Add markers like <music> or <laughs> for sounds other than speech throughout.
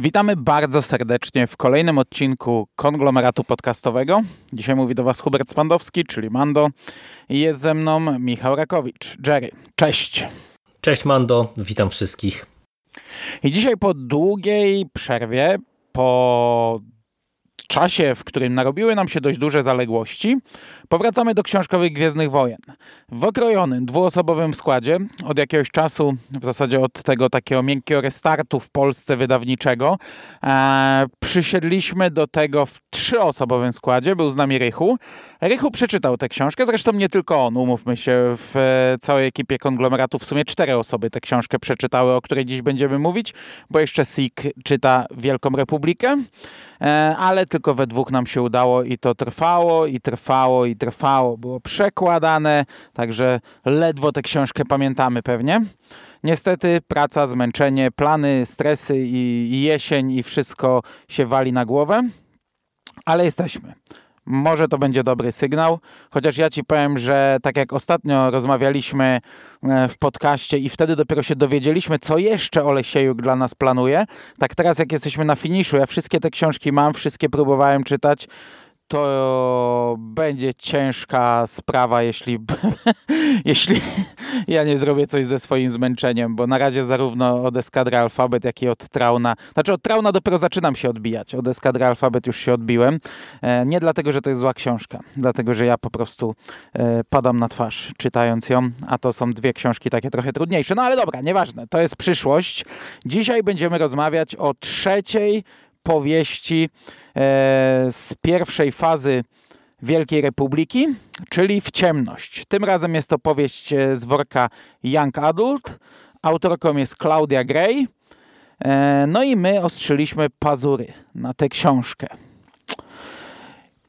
Witamy bardzo serdecznie w kolejnym odcinku konglomeratu podcastowego. Dzisiaj mówi do Was Hubert Spandowski, czyli Mando. I jest ze mną Michał Rakowicz. Jerry, cześć. Cześć Mando, witam wszystkich. I dzisiaj po długiej przerwie, po czasie, w którym narobiły nam się dość duże zaległości, powracamy do książkowych Gwiezdnych Wojen. W okrojonym, dwuosobowym składzie, od jakiegoś czasu, w zasadzie od tego takiego miękkiego restartu w Polsce wydawniczego, e, przysiedliśmy do tego w trzyosobowym składzie, był z nami Rychu. Rychu przeczytał tę książkę, zresztą nie tylko on, umówmy się, w całej ekipie konglomeratu w sumie cztery osoby tę książkę przeczytały, o której dziś będziemy mówić, bo jeszcze Sik czyta Wielką Republikę, e, ale tylko we dwóch nam się udało i to trwało, i trwało, i trwało. Było przekładane, także ledwo tę książkę pamiętamy pewnie. Niestety praca, zmęczenie, plany, stresy i, i jesień i wszystko się wali na głowę, ale jesteśmy. Może to będzie dobry sygnał, chociaż ja ci powiem, że tak jak ostatnio rozmawialiśmy e, w podcaście i wtedy dopiero się dowiedzieliśmy, co jeszcze Olesiejuk dla nas planuje, tak teraz jak jesteśmy na finiszu, ja wszystkie te książki mam, wszystkie próbowałem czytać, to będzie ciężka sprawa, jeśli, <laughs> jeśli <laughs> ja nie zrobię coś ze swoim zmęczeniem, bo na razie zarówno od Eskadry Alfabet, jak i od Trauna, znaczy od Trauna dopiero zaczynam się odbijać, od Eskadry Alfabet już się odbiłem. E, nie dlatego, że to jest zła książka, dlatego, że ja po prostu e, padam na twarz czytając ją, a to są dwie książki takie trochę trudniejsze. No ale dobra, nieważne, to jest przyszłość. Dzisiaj będziemy rozmawiać o trzeciej powieści e, z pierwszej fazy Wielkiej Republiki, czyli W ciemność. Tym razem jest to powieść e, z worka Young Adult. Autorką jest Claudia Gray. E, no i my ostrzyliśmy pazury na tę książkę.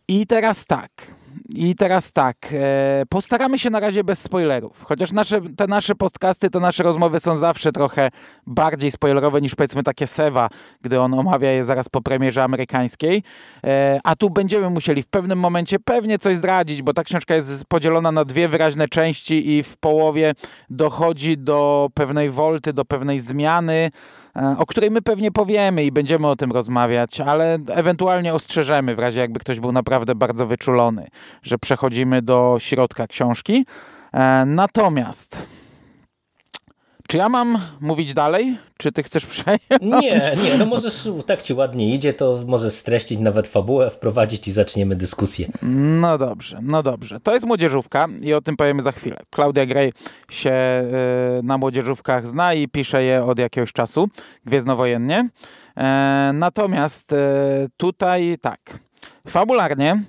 I teraz tak. I teraz tak, e, postaramy się na razie bez spoilerów, chociaż nasze, te nasze podcasty, te nasze rozmowy są zawsze trochę bardziej spoilerowe niż powiedzmy takie Sewa, gdy on omawia je zaraz po premierze amerykańskiej, e, a tu będziemy musieli w pewnym momencie pewnie coś zdradzić, bo ta książka jest podzielona na dwie wyraźne części i w połowie dochodzi do pewnej wolty, do pewnej zmiany, o której my pewnie powiemy i będziemy o tym rozmawiać, ale ewentualnie ostrzeżemy w razie jakby ktoś był naprawdę bardzo wyczulony, że przechodzimy do środka książki. E, natomiast czy ja mam mówić dalej? Czy ty chcesz przejąć? Nie, nie, no możesz, tak ci ładnie idzie, to możesz streścić nawet fabułę, wprowadzić i zaczniemy dyskusję. No dobrze, no dobrze. To jest młodzieżówka i o tym powiemy za chwilę. Claudia Gray się y, na młodzieżówkach zna i pisze je od jakiegoś czasu, gwiezdnowojennie. E, natomiast y, tutaj tak, fabularnie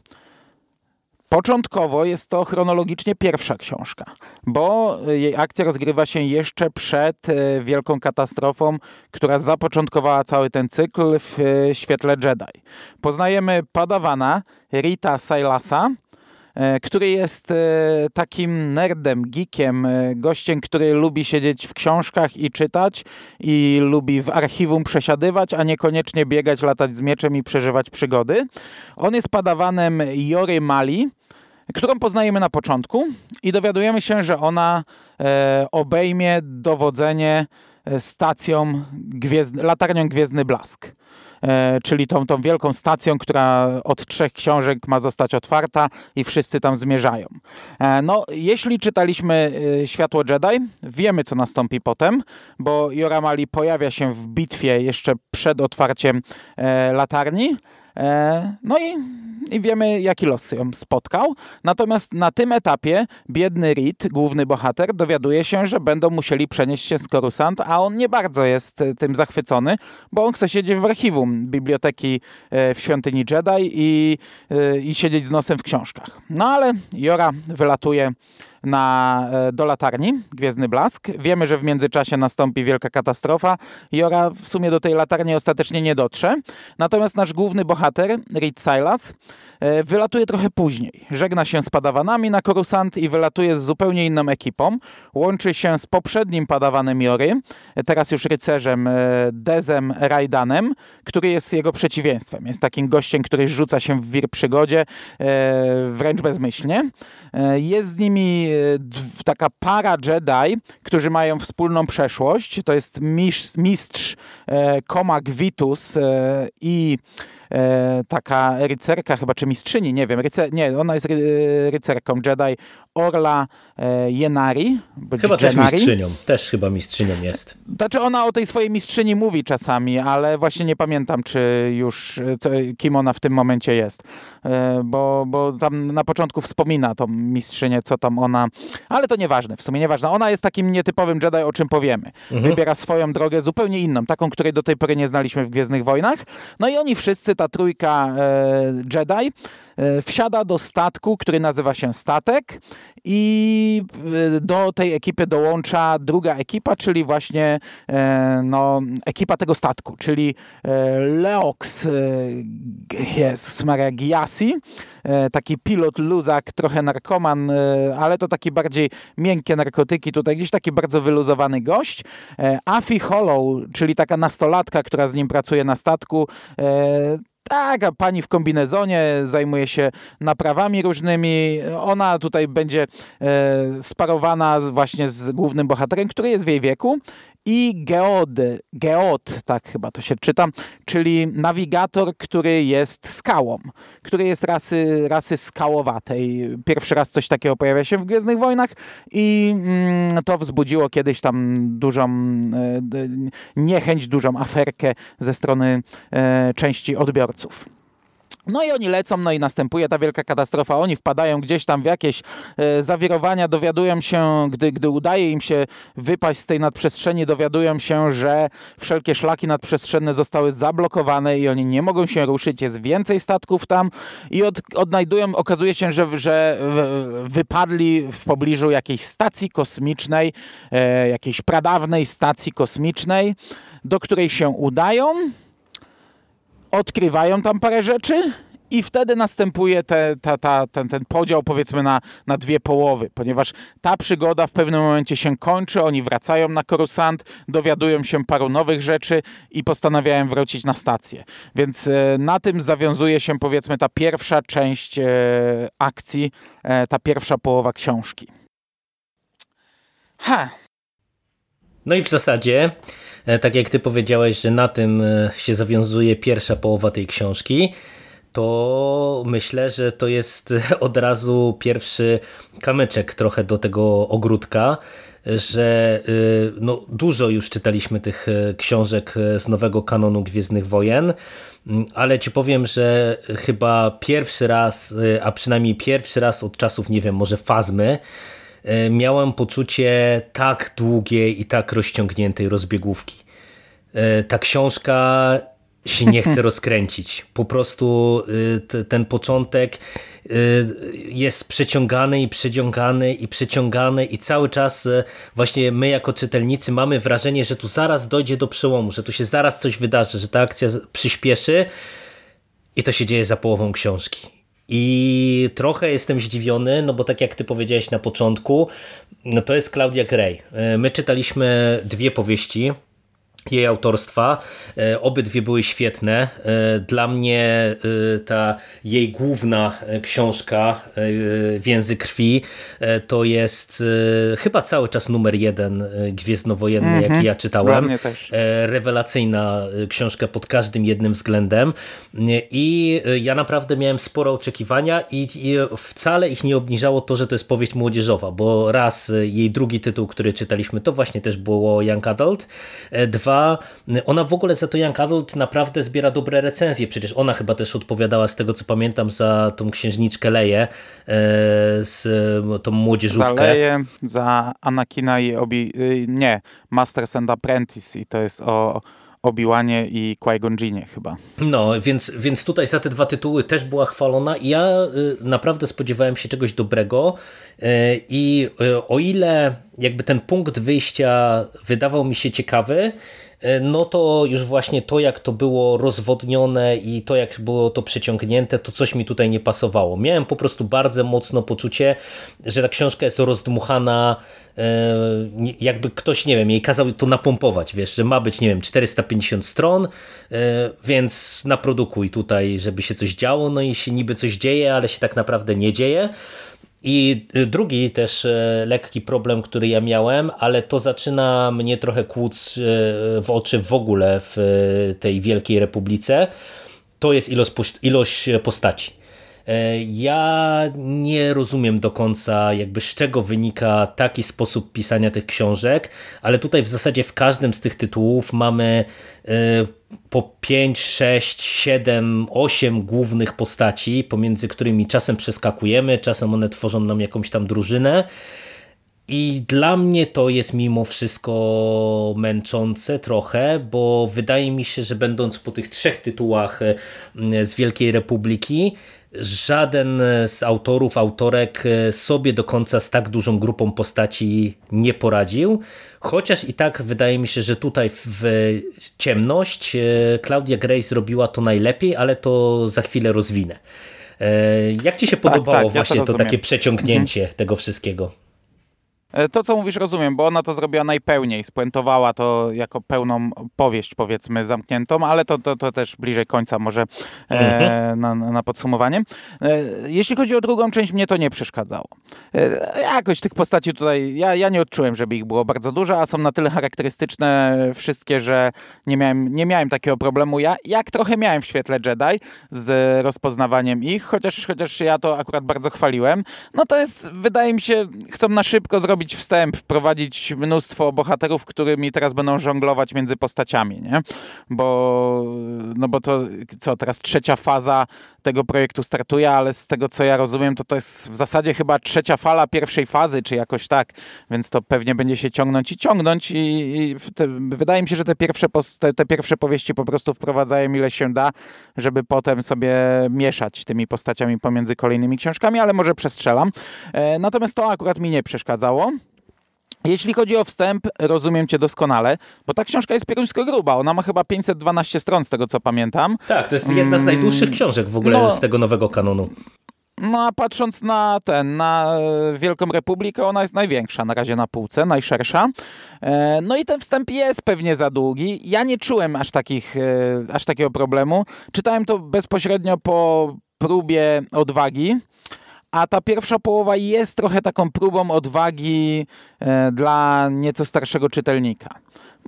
Początkowo jest to chronologicznie pierwsza książka, bo jej akcja rozgrywa się jeszcze przed e, wielką katastrofą, która zapoczątkowała cały ten cykl w e, świetle Jedi. Poznajemy padawana Rita Silasa, e, który jest takim nerdem, geekiem, gościem, który lubi siedzieć w książkach i czytać i lubi w archiwum przesiadywać, a niekoniecznie biegać, latać z mieczem i przeżywać przygody. On jest padawanem Jory Mali, którą poznajemy na początku i dowiadujemy się, że ona e, obejmie dowodzenie e, stacją latarnią Gwiezdny Blask. E, czyli tą, tą wielką stacją, która od trzech książek ma zostać otwarta i wszyscy tam zmierzają. E, no, jeśli czytaliśmy e, Światło Jedi, wiemy co nastąpi potem, bo Joramali pojawia się w bitwie jeszcze przed otwarciem e, latarni, no i, i wiemy, jaki los ją spotkał. Natomiast na tym etapie biedny Reed, główny bohater, dowiaduje się, że będą musieli przenieść się z Coruscant, a on nie bardzo jest e, tym zachwycony, bo on chce siedzieć w archiwum biblioteki e, w świątyni Jedi i, i siedzieć z nosem w książkach. No ale Jora wylatuje na, e, do latarni, Gwiezdny Blask. Wiemy, że w międzyczasie nastąpi wielka katastrofa. Jora w sumie do tej latarni ostatecznie nie dotrze. Natomiast nasz główny bohater, Reed Silas, e, wylatuje trochę później. Żegna się z padawanami na Korusant i wylatuje z zupełnie inną ekipą. Łączy się z poprzednim padawanem Jory, teraz już rycerzem e, Dezem Raidanem, który jest jego przeciwieństwem. Jest takim gościem, który rzuca się w wir przygodzie wręcz bezmyślnie. Jest z nimi taka para Jedi, którzy mają wspólną przeszłość. To jest mistrz, mistrz Komak Vitus i e, taka rycerka chyba, czy mistrzyni, nie wiem, rycer, nie, ona jest ry, rycerką Jedi Orla e, Jenari. Chyba też mistrzynią, też chyba mistrzynią jest. Znaczy ona o tej swojej mistrzyni mówi czasami, ale właśnie nie pamiętam, czy już, co, kim ona w tym momencie jest, e, bo, bo tam na początku wspomina tą mistrzynię, co tam ona, ale to nieważne, w sumie nieważne. Ona jest takim nietypowym Jedi, o czym powiemy. Mhm. Wybiera swoją drogę zupełnie inną, taką, której do tej pory nie znaliśmy w Gwiezdnych Wojnach. No i oni wszyscy, ta trójka e, Jedi, e, wsiada do statku, który nazywa się Statek i e, do tej ekipy dołącza druga ekipa, czyli właśnie no, ekipa tego statku, czyli Leox jest Maria Giasi, taki pilot luzak, trochę narkoman, ale to taki bardziej miękkie narkotyki, tutaj gdzieś taki bardzo wyluzowany gość. Afi Hollow, czyli taka nastolatka, która z nim pracuje na statku, tak, a pani w kombinezonie zajmuje się naprawami różnymi. Ona tutaj będzie e, sparowana właśnie z głównym bohaterem, który jest w jej wieku i Geod, Geod, tak chyba to się czyta, czyli nawigator, który jest skałą, który jest rasy, rasy skałowatej. Pierwszy raz coś takiego pojawia się w Gwiezdnych Wojnach i mm, to wzbudziło kiedyś tam dużą e, niechęć, dużą aferkę ze strony e, części odbiorców. No i oni lecą, no i następuje ta wielka katastrofa. Oni wpadają gdzieś tam w jakieś e, zawirowania, dowiadują się, gdy, gdy udaje im się wypaść z tej nadprzestrzeni, dowiadują się, że wszelkie szlaki nadprzestrzenne zostały zablokowane i oni nie mogą się ruszyć. Jest więcej statków tam i od, odnajdują, okazuje się, że, że wypadli w pobliżu jakiejś stacji kosmicznej, e, jakiejś pradawnej stacji kosmicznej, do której się udają odkrywają tam parę rzeczy i wtedy następuje te, ta, ta, ten, ten podział powiedzmy na, na dwie połowy, ponieważ ta przygoda w pewnym momencie się kończy, oni wracają na Korusant, dowiadują się paru nowych rzeczy i postanawiają wrócić na stację. Więc e, na tym zawiązuje się powiedzmy ta pierwsza część e, akcji, e, ta pierwsza połowa książki. Ha. No i w zasadzie tak jak ty powiedziałeś, że na tym e, się zawiązuje pierwsza połowa tej książki, to myślę, że to jest <laughs> od razu pierwszy kamyczek trochę do tego ogródka, że e, no, dużo już czytaliśmy tych książek z nowego kanonu Gwiezdnych Wojen, mm, ale ci powiem, że chyba pierwszy raz, a przynajmniej pierwszy raz od czasów, nie wiem, może Fazmy, E, miałem poczucie tak długiej i tak rozciągniętej rozbiegówki. E, ta książka się nie chce <laughs> rozkręcić. Po prostu e, ten początek jest przeciągany i przeciągany i przeciągany i cały czas właśnie my jako czytelnicy mamy wrażenie, że tu zaraz dojdzie do przełomu, że tu się zaraz coś wydarzy, że ta akcja przyspieszy i to się dzieje za połową książki. I trochę jestem zdziwiony, no bo tak jak ty powiedziałeś na początku, no to jest Claudia Gray. E, my czytaliśmy dwie powieści jej autorstwa. E, obydwie były świetne. E, dla mnie ta jej główna książka Więzy krwi to jest chyba cały czas numer jeden Gwiezdnowojenny, mm -hmm. jaki ja czytałem. Rewelacyjna książka pod każdym jednym względem. I ja naprawdę miałem sporo oczekiwania i, i wcale ich nie obniżało to, że to jest powieść młodzieżowa, bo raz jej drugi tytuł, który czytaliśmy, to właśnie też było Young Adult. Dwa, ona w ogóle za to Young Adult naprawdę zbiera dobre recenzje, przecież ona chyba też odpowiadała z tego, co pamiętam, za tą księżniczkę Leję, e, z tą młodzieżówkę. Za Leję, za Anakina i Obi... Y, nie, Masters and Apprentice i to jest o Obi-Wanie i Qui-Gon chyba. No, więc, więc tutaj za te dwa tytuły też była chwalona i ja y, naprawdę spodziewałem się czegoś dobrego y, i y, o ile jakby ten punkt wyjścia wydawał mi się ciekawy, no to już właśnie to, jak to było rozwodnione i to, jak było to przeciągnięte, to coś mi tutaj nie pasowało. Miałem po prostu bardzo mocno poczucie, że ta książka jest rozdmuchana, e, jakby ktoś, nie wiem, jej kazał to napompować, wiesz, że ma być, nie wiem, 450 stron, e, więc naprodukuj tutaj, żeby się coś działo, no i się niby coś dzieje, ale się tak naprawdę nie dzieje. I drugi też lekki problem, który ja miałem, ale to zaczyna mnie trochę kłuc w oczy w ogóle w tej Wielkiej Republice, to jest ilość postaci. E, ja nie rozumiem do końca, jakby z czego wynika taki sposób pisania tych książek, ale tutaj w zasadzie w każdym z tych tytułów mamy e, po 5, 6, 7, 8 głównych postaci, pomiędzy którymi czasem przeskakujemy, czasem one tworzą nam jakąś tam drużynę. I dla mnie to jest mimo wszystko męczące trochę, bo wydaje mi się, że będąc po tych trzech tytułach e, z Wielkiej Republiki, żaden z autorów, autorek e, sobie do końca z tak dużą grupą postaci nie poradził. Chociaż i tak wydaje mi się, że tutaj w ciemność e, Claudia Gray zrobiła to najlepiej, ale to za chwilę rozwinę. Jak ci się tak, podobało tak, właśnie ja to, to takie przeciągnięcie mhm. tego wszystkiego? E, to, co mówisz, rozumiem, bo ona to zrobiła najpełniej, spuentowała to jako pełną powieść, powiedzmy, zamkniętą, ale to, to, to też bliżej końca może e, mhm. na, na, podsumowanie. E, jeśli chodzi o drugą część, mnie to nie przeszkadzało. E, jakoś tych postaci tutaj, ja, ja nie odczułem, żeby ich było bardzo dużo, a są na tyle charakterystyczne wszystkie, że nie miałem, nie miałem takiego problemu. Ja, jak trochę miałem w świetle Jedi z rozpoznawaniem ich, chociaż, chociaż ja to akurat bardzo chwaliłem, no to jest, wydaje mi się, chcą na szybko zrobić robić wstęp, prowadzić mnóstwo bohaterów, którymi teraz będą żonglować między postaciami, nie? Bo, no bo to co, teraz trzecia faza tego projektu startuje, ale z tego co ja rozumiem, to to jest w zasadzie chyba trzecia fala pierwszej fazy, czy jakoś tak, więc to pewnie będzie się ciągnąć i ciągnąć i, i te, wydaje mi się, że te pierwsze, te, te pierwsze powieści po prostu wprowadzają ile się da, żeby potem sobie mieszać tymi postaciami pomiędzy kolejnymi książkami, ale może przestrzelam. E, natomiast to akurat mi nie przeszkadzało. Jeśli chodzi o wstęp, rozumiem cię doskonale, bo ta książka jest pieruńsko gruba. Ona ma chyba 512 stron, z tego co pamiętam. Tak, to jest jedna z najdłuższych mm, książek w ogóle no, z tego nowego kanonu. No a patrząc na ten, na Wielką Republikę, ona jest największa na razie na półce, najszersza. E, no i ten wstęp jest pewnie za długi. Ja nie czułem aż, takich, e, aż takiego problemu. Czytałem to bezpośrednio po próbie odwagi a ta pierwsza połowa jest trochę taką próbą odwagi e, dla nieco starszego czytelnika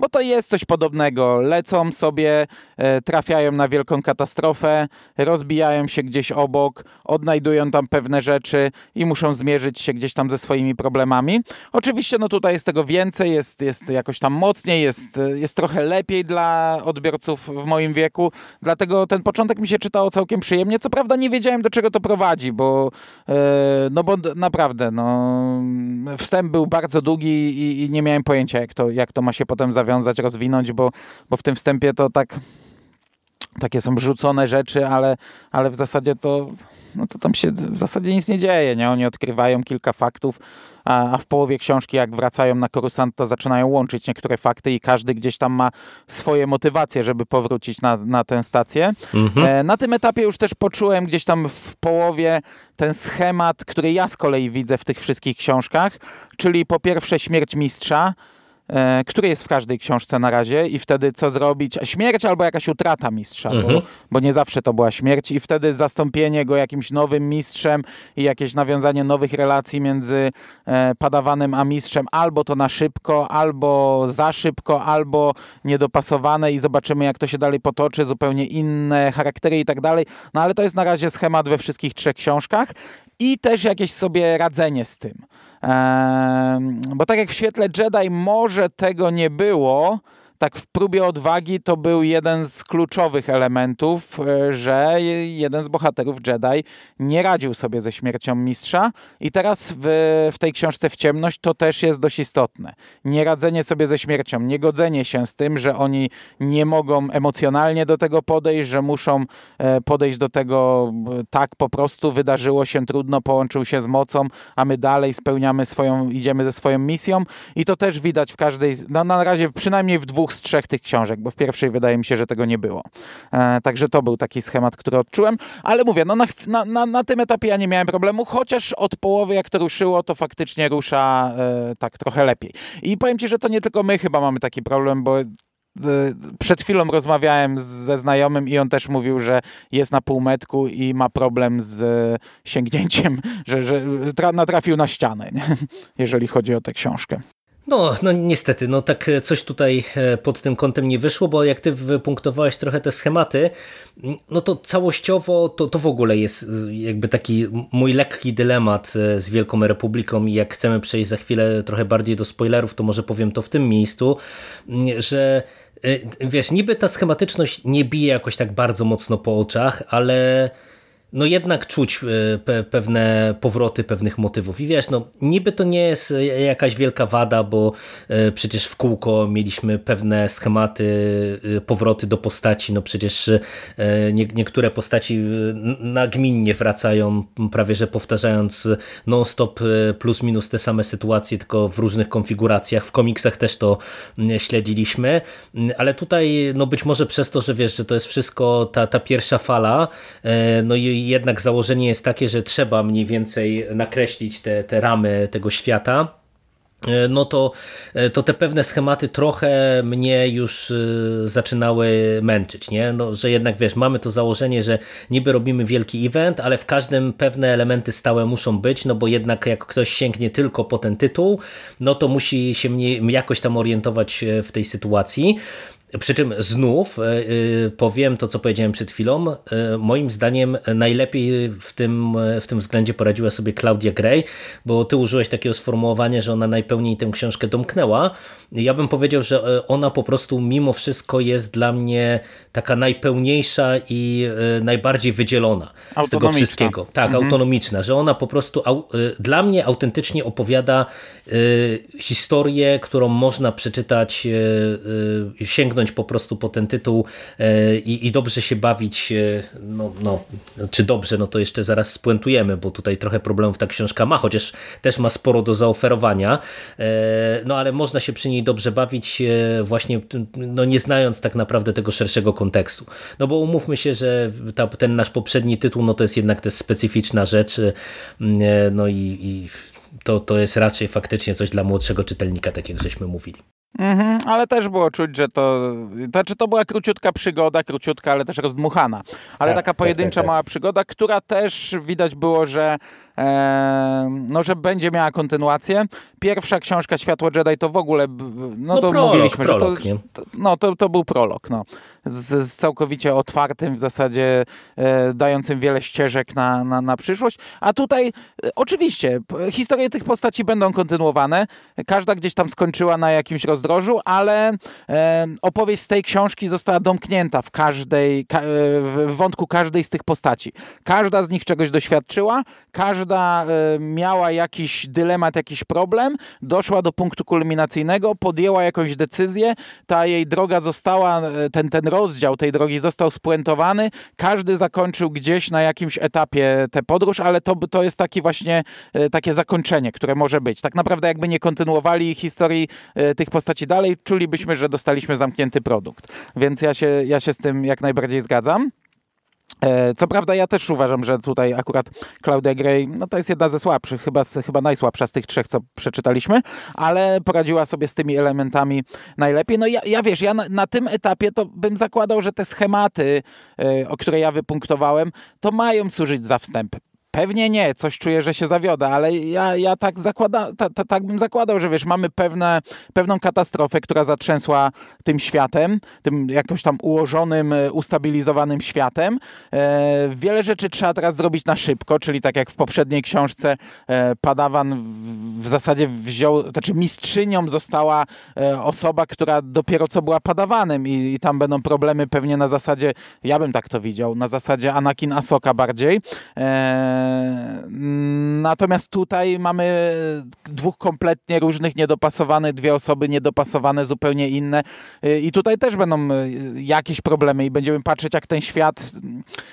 bo to jest coś podobnego. Lecą sobie, e, trafiają na wielką katastrofę, rozbijają się gdzieś obok, odnajdują tam pewne rzeczy i muszą zmierzyć się gdzieś tam ze swoimi problemami. Oczywiście no tutaj jest tego więcej, jest, jest jakoś tam mocniej, jest, jest trochę lepiej dla odbiorców w moim wieku, dlatego ten początek mi się czytało całkiem przyjemnie. Co prawda nie wiedziałem do czego to prowadzi, bo e, no bo naprawdę no, wstęp był bardzo długi i, i nie miałem pojęcia jak to, jak to ma się potem zawiązać zawiązać, rozwinąć, bo, bo w tym wstępie to tak takie są rzucone rzeczy, ale, ale w zasadzie to, no to tam się w zasadzie nic nie dzieje, nie? Oni odkrywają kilka faktów, a, a w połowie książki, jak wracają na Korusant, to zaczynają łączyć niektóre fakty i każdy gdzieś tam ma swoje motywacje, żeby powrócić na, na tę stację. Mhm. E, na tym etapie już też poczułem gdzieś tam w połowie ten schemat, który ja z kolei widzę w tych wszystkich książkach, czyli po pierwsze śmierć mistrza, który jest w każdej książce na razie i wtedy co zrobić? Śmierć albo jakaś utrata mistrza, mhm. bo, bo, nie zawsze to była śmierć i wtedy zastąpienie go jakimś nowym mistrzem i jakieś nawiązanie nowych relacji między e, padawanym a mistrzem, albo to na szybko, albo za szybko, albo niedopasowane i zobaczymy jak to się dalej potoczy, zupełnie inne charaktery i tak dalej. No ale to jest na razie schemat we wszystkich trzech książkach i też jakieś sobie radzenie z tym. Bo tak jak w świetle Jedi może tego nie było, tak w próbie odwagi to był jeden z kluczowych elementów, e, że jeden z bohaterów Jedi nie radził sobie ze śmiercią mistrza. I teraz w, w tej książce w ciemność to też jest dość istotne. Nieradzenie sobie ze śmiercią, niegodzenie się z tym, że oni nie mogą emocjonalnie do tego podejść, że muszą e, podejść do tego tak po prostu, wydarzyło się trudno, połączył się z mocą, a my dalej spełniamy swoją, idziemy ze swoją misją. I to też widać w każdej, no, na razie przynajmniej w dwóch z trzech tych książek, bo w pierwszej wydaje mi się, że tego nie było. E, także to był taki schemat, który odczułem, ale mówię, no na, na, na, tym etapie ja nie miałem problemu, chociaż od połowy jak to ruszyło, to faktycznie rusza e, tak trochę lepiej. I powiem Ci, że to nie tylko my chyba mamy taki problem, bo przed chwilą rozmawiałem ze znajomym i on też mówił, że jest na półmetku i ma problem z sięgnięciem, że, że natrafił na ścianę, nie? <laughs> jeżeli chodzi o tę książkę. No, no niestety, no tak e, coś tutaj e, pod tym kątem nie wyszło, bo jak ty wypunktowałeś trochę te schematy, no to całościowo to, to w ogóle jest e, jakby taki mój lekki dylemat z Wielką Republiką i jak chcemy przejść za chwilę trochę bardziej do spoilerów, to może powiem to w tym miejscu, że wiesz, niby ta schematyczność nie bije jakoś tak bardzo mocno po oczach, ale no jednak czuć e, pe pewne powroty pewnych motywów. I wiesz, no niby to nie jest jakaś wielka wada, bo e, przecież w kółko mieliśmy pewne schematy, e, powroty do postaci. No przecież nie, niektóre postaci nagminnie wracają, prawie że powtarzając non-stop plus minus te same sytuacje, tylko w różnych konfiguracjach. W komiksach też to śledziliśmy, ale tutaj no być może przez to, że wiesz, że to jest wszystko ta, ta pierwsza fala, no i jednak założenie jest takie, że trzeba mniej więcej nakreślić te, te ramy tego świata e, no to, e, to te pewne schematy trochę mnie już e, zaczynały męczyć, nie? No, że jednak wiesz, mamy to założenie, że niby robimy wielki event, ale w każdym pewne elementy stałe muszą być, no bo jednak jak ktoś sięgnie tylko po ten tytuł, no to musi się mnie jakoś tam orientować w tej sytuacji. Przy czym znów e, e, powiem to, co powiedziałem przed chwilą. E, moim zdaniem najlepiej w tym, w tym względzie poradziła sobie Claudia Gray, bo ty użyłeś takiego sformułowania, że ona najpełniej tę książkę domknęła. Ja bym powiedział, że ona po prostu mimo wszystko jest dla mnie taka najpełniejsza i najbardziej wydzielona z tego wszystkiego. Tak, mhm. autonomiczna, że ona po prostu dla mnie autentycznie opowiada historię, którą można przeczytać, sięgnąć sięgnąć po prostu po ten tytuł i, i dobrze się bawić, no, no, czy dobrze, no to jeszcze zaraz spuentujemy, bo tutaj trochę problemów ta książka ma, chociaż też ma sporo do zaoferowania, no ale można się przy niej dobrze bawić właśnie no, nie znając tak naprawdę tego szerszego kontekstu. No bo umówmy się, że ta, ten nasz poprzedni tytuł, no to jest jednak też specyficzna rzecz, no i, i to, to jest raczej faktycznie coś dla młodszego czytelnika, tak jak żeśmy mówili. Mhm, ale też było czuć, że to, znaczy to była króciutka przygoda, króciutka, ale też rozdmuchana. Ale tak, taka tak, pojedyncza tak, tak, mała przygoda, która też widać było, że no, że będzie miała kontynuację. Pierwsza książka Światło Jedi to w ogóle, no, no to prolog, mówiliśmy, prolog, że to, to, no, to, to był prolog, no. Z, z całkowicie otwartym w zasadzie, e, dającym wiele ścieżek na, na, na przyszłość. A tutaj e, oczywiście historie tych postaci będą kontynuowane. Każda gdzieś tam skończyła na jakimś rozdrożu, ale e, opowieść z tej książki została domknięta w każdej, ka, e, w wątku każdej z tych postaci. Każda z nich czegoś doświadczyła, każda każda e, miała jakiś dylemat, jakiś problem, doszła do punktu kulminacyjnego, podjęła jakąś decyzję, ta jej droga została, e, ten, ten rozdział tej drogi został spuentowany, każdy zakończył gdzieś na jakimś etapie tę podróż, ale to, to jest taki właśnie e, takie zakończenie, które może być. Tak naprawdę jakby nie kontynuowali historii tych postaci dalej, czulibyśmy, że dostaliśmy zamknięty produkt. Więc ja się, ja się z tym jak najbardziej zgadzam. E, co prawda ja też uważam, że tutaj akurat Claudia Gray, no to jest jedna ze słabszych, chyba, chyba najsłabsza z tych trzech, co przeczytaliśmy, ale poradziła sobie z tymi elementami najlepiej. No ja, ja wiesz, ja na, na tym etapie to bym zakładał, że te schematy, e, o które ja wypunktowałem, to mają służyć za wstęp. Pewnie nie, coś czuję, że się zawiodę, ale ja, ja tak, zakłada, ta, ta, tak bym zakładał, że wiesz, mamy pewne, pewną katastrofę, która zatrzęsła tym światem, tym jakoś tam ułożonym, e, ustabilizowanym światem. E, wiele rzeczy trzeba teraz zrobić na szybko, czyli tak jak w poprzedniej książce e, Padawan w, w zasadzie wziął, znaczy mistrzynią została e, osoba, która dopiero co była Padawanem i, i tam będą problemy pewnie na zasadzie, ja bym tak to widział, na zasadzie Anakin Asoka bardziej. E, Natomiast tutaj mamy dwóch kompletnie różnych, niedopasowanych, dwie osoby niedopasowane, zupełnie inne. I tutaj też będą jakieś problemy i będziemy patrzeć, jak ten świat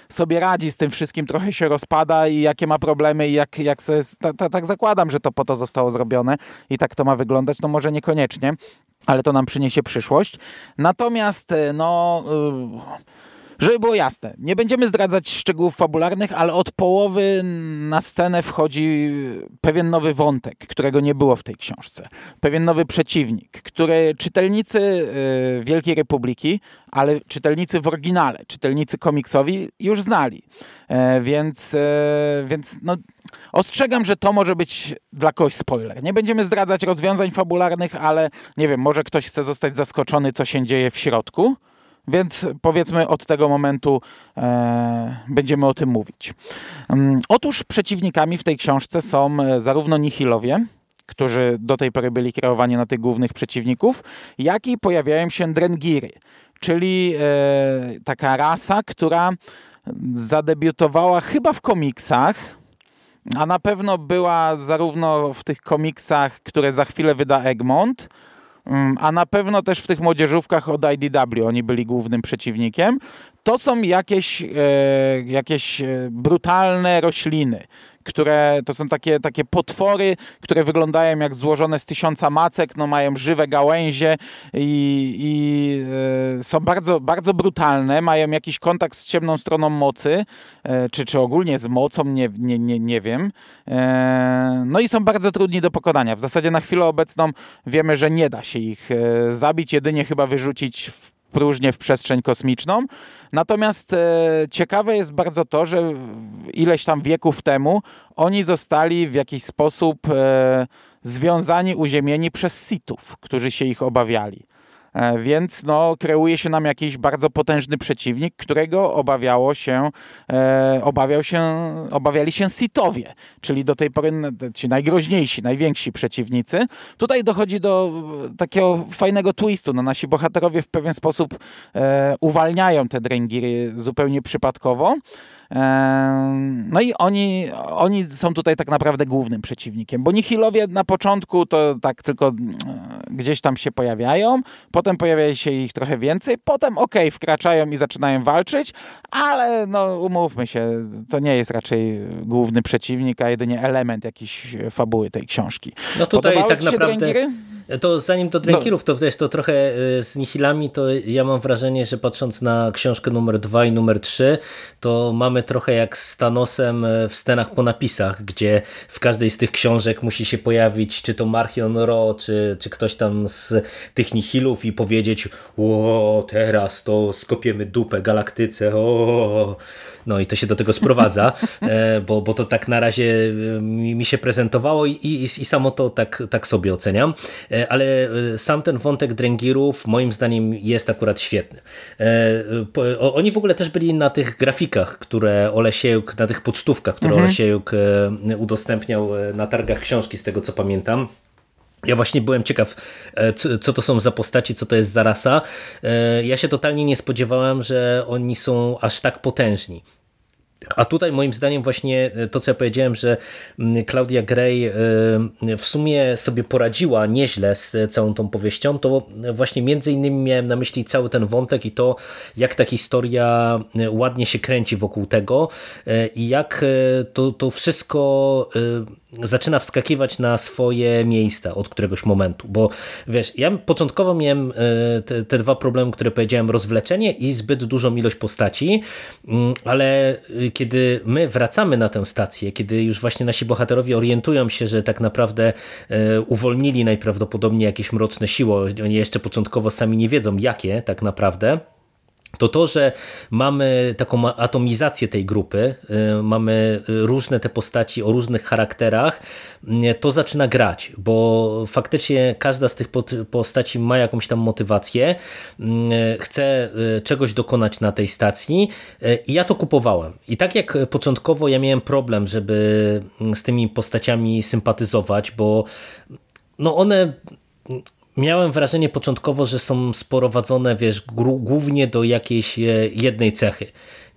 sobie radzi z tym wszystkim, trochę się rozpada i jakie ma problemy i jak, jak sobie, tak zakładam, że to po to zostało zrobione i tak to ma wyglądać, no może niekoniecznie, ale to nam przyniesie przyszłość. Natomiast no Żeby było jasne, nie będziemy zdradzać szczegółów fabularnych, ale od połowy na scenę wchodzi pewien nowy wątek, którego nie było w tej książce. Pewien nowy przeciwnik, który czytelnicy y, Wielkiej Republiki, ale czytelnicy w oryginale, czytelnicy komiksowi już znali. E, więc e, więc no, ostrzegam, że to może być dla kogoś spoiler. Nie będziemy zdradzać rozwiązań fabularnych, ale nie wiem, może ktoś chce zostać zaskoczony, co się dzieje w środku. Więc powiedzmy od tego momentu e, będziemy o tym mówić. Um, otóż przeciwnikami w tej książce są e, zarówno Nihilowie, którzy do tej pory byli kreowani na tych głównych przeciwników, jak i pojawiają się Drengiry, czyli e, taka rasa, która zadebiutowała chyba w komiksach, a na pewno była zarówno w tych komiksach, które za chwilę wyda Egmont, Mm, a na pewno też w tych młodzieżówkach od IDW oni byli głównym przeciwnikiem. To są jakieś, e, jakieś e, brutalne rośliny które to są takie, takie potwory, które wyglądają jak złożone z tysiąca macek, no mają żywe gałęzie i, i e, są bardzo, bardzo brutalne, mają jakiś kontakt z ciemną stroną mocy, e, czy, czy ogólnie z mocą, nie, nie, nie, nie wiem. E, no i są bardzo trudni do pokonania. W zasadzie na chwilę obecną wiemy, że nie da się ich zabić, jedynie chyba wyrzucić w próżnię w przestrzeń kosmiczną. Natomiast e, ciekawe jest bardzo to, że ileś tam wieków temu oni zostali w jakiś sposób e, związani, uziemieni przez Sithów, którzy się ich obawiali. E, więc no, kreuje się nam jakiś bardzo potężny przeciwnik, którego obawiało się, e, obawiał się, obawiali się Sitowie, czyli do tej pory ci najgroźniejsi, najwięksi przeciwnicy. Tutaj dochodzi do takiego fajnego twistu. No, nasi bohaterowie w pewien sposób e, uwalniają te dręgiry zupełnie przypadkowo. No i oni, oni są tutaj tak naprawdę głównym przeciwnikiem, bo Nihilowie na początku to tak tylko mm, gdzieś tam się pojawiają, potem pojawia się ich trochę więcej, potem ok, wkraczają i zaczynają walczyć, ale no umówmy się, to nie jest raczej główny przeciwnik, a jedynie element jakiejś fabuły tej książki. No tutaj Podobały tak naprawdę... To zanim do Drenkirów, to wiesz, to trochę e, z Nihilami, to ja mam wrażenie, że patrząc na książkę numer 2 i numer 3, to mamy trochę jak z Thanosem e, w scenach po napisach, gdzie w każdej z tych książek musi się pojawić czy to Marchion Ro, czy, czy ktoś tam z tych Nihilów i powiedzieć o teraz to skopiemy dupę galaktyce, o no i to się do tego sprowadza, <laughs> e, bo, bo to tak na razie mi, mi się prezentowało i, i, i samo to tak, tak sobie oceniam. E, ale e, sam ten wątek Drengirów moim zdaniem jest akurat świetny. E, oni w ogóle też byli na tych grafikach, które Olesiejuk, na tych pocztówkach, które mhm. Olesiejuk udostępniał na targach książki, z tego co pamiętam. Ja właśnie byłem ciekaw, co to są za postaci, co to jest za rasa. Ja się totalnie nie spodziewałem, że oni są aż tak potężni. A tutaj moim zdaniem właśnie e, to, co ja powiedziałem, że mm, Claudia Gray e, w sumie sobie poradziła nieźle z całą tą powieścią, to właśnie między innymi miałem na myśli cały ten wątek i to, jak ta historia e, ładnie się kręci wokół tego i jak to, to wszystko zaczyna wskakiwać na swoje miejsca od któregoś momentu, bo wiesz, ja początkowo miałem e, te, te, dwa problemy, które powiedziałem, rozwleczenie i zbyt dużą ilość postaci, mm, ale kiedy my wracamy na tę stację, kiedy już właśnie nasi bohaterowie orientują się, że tak naprawdę e, uwolnili najprawdopodobniej jakieś mroczne siły, oni jeszcze początkowo sami nie wiedzą jakie tak naprawdę, to to, że mamy taką atomizację tej grupy, y, mamy różne te postaci o różnych charakterach, y, to zaczyna grać, bo faktycznie każda z tych postaci ma jakąś tam motywację, y, chce czegoś dokonać na tej stacji i ja to kupowałem. I tak jak początkowo ja miałem problem, żeby z tymi postaciami sympatyzować, bo no one miałem wrażenie początkowo, że są sporowadzone, wiesz, głównie do jakiejś e, jednej cechy.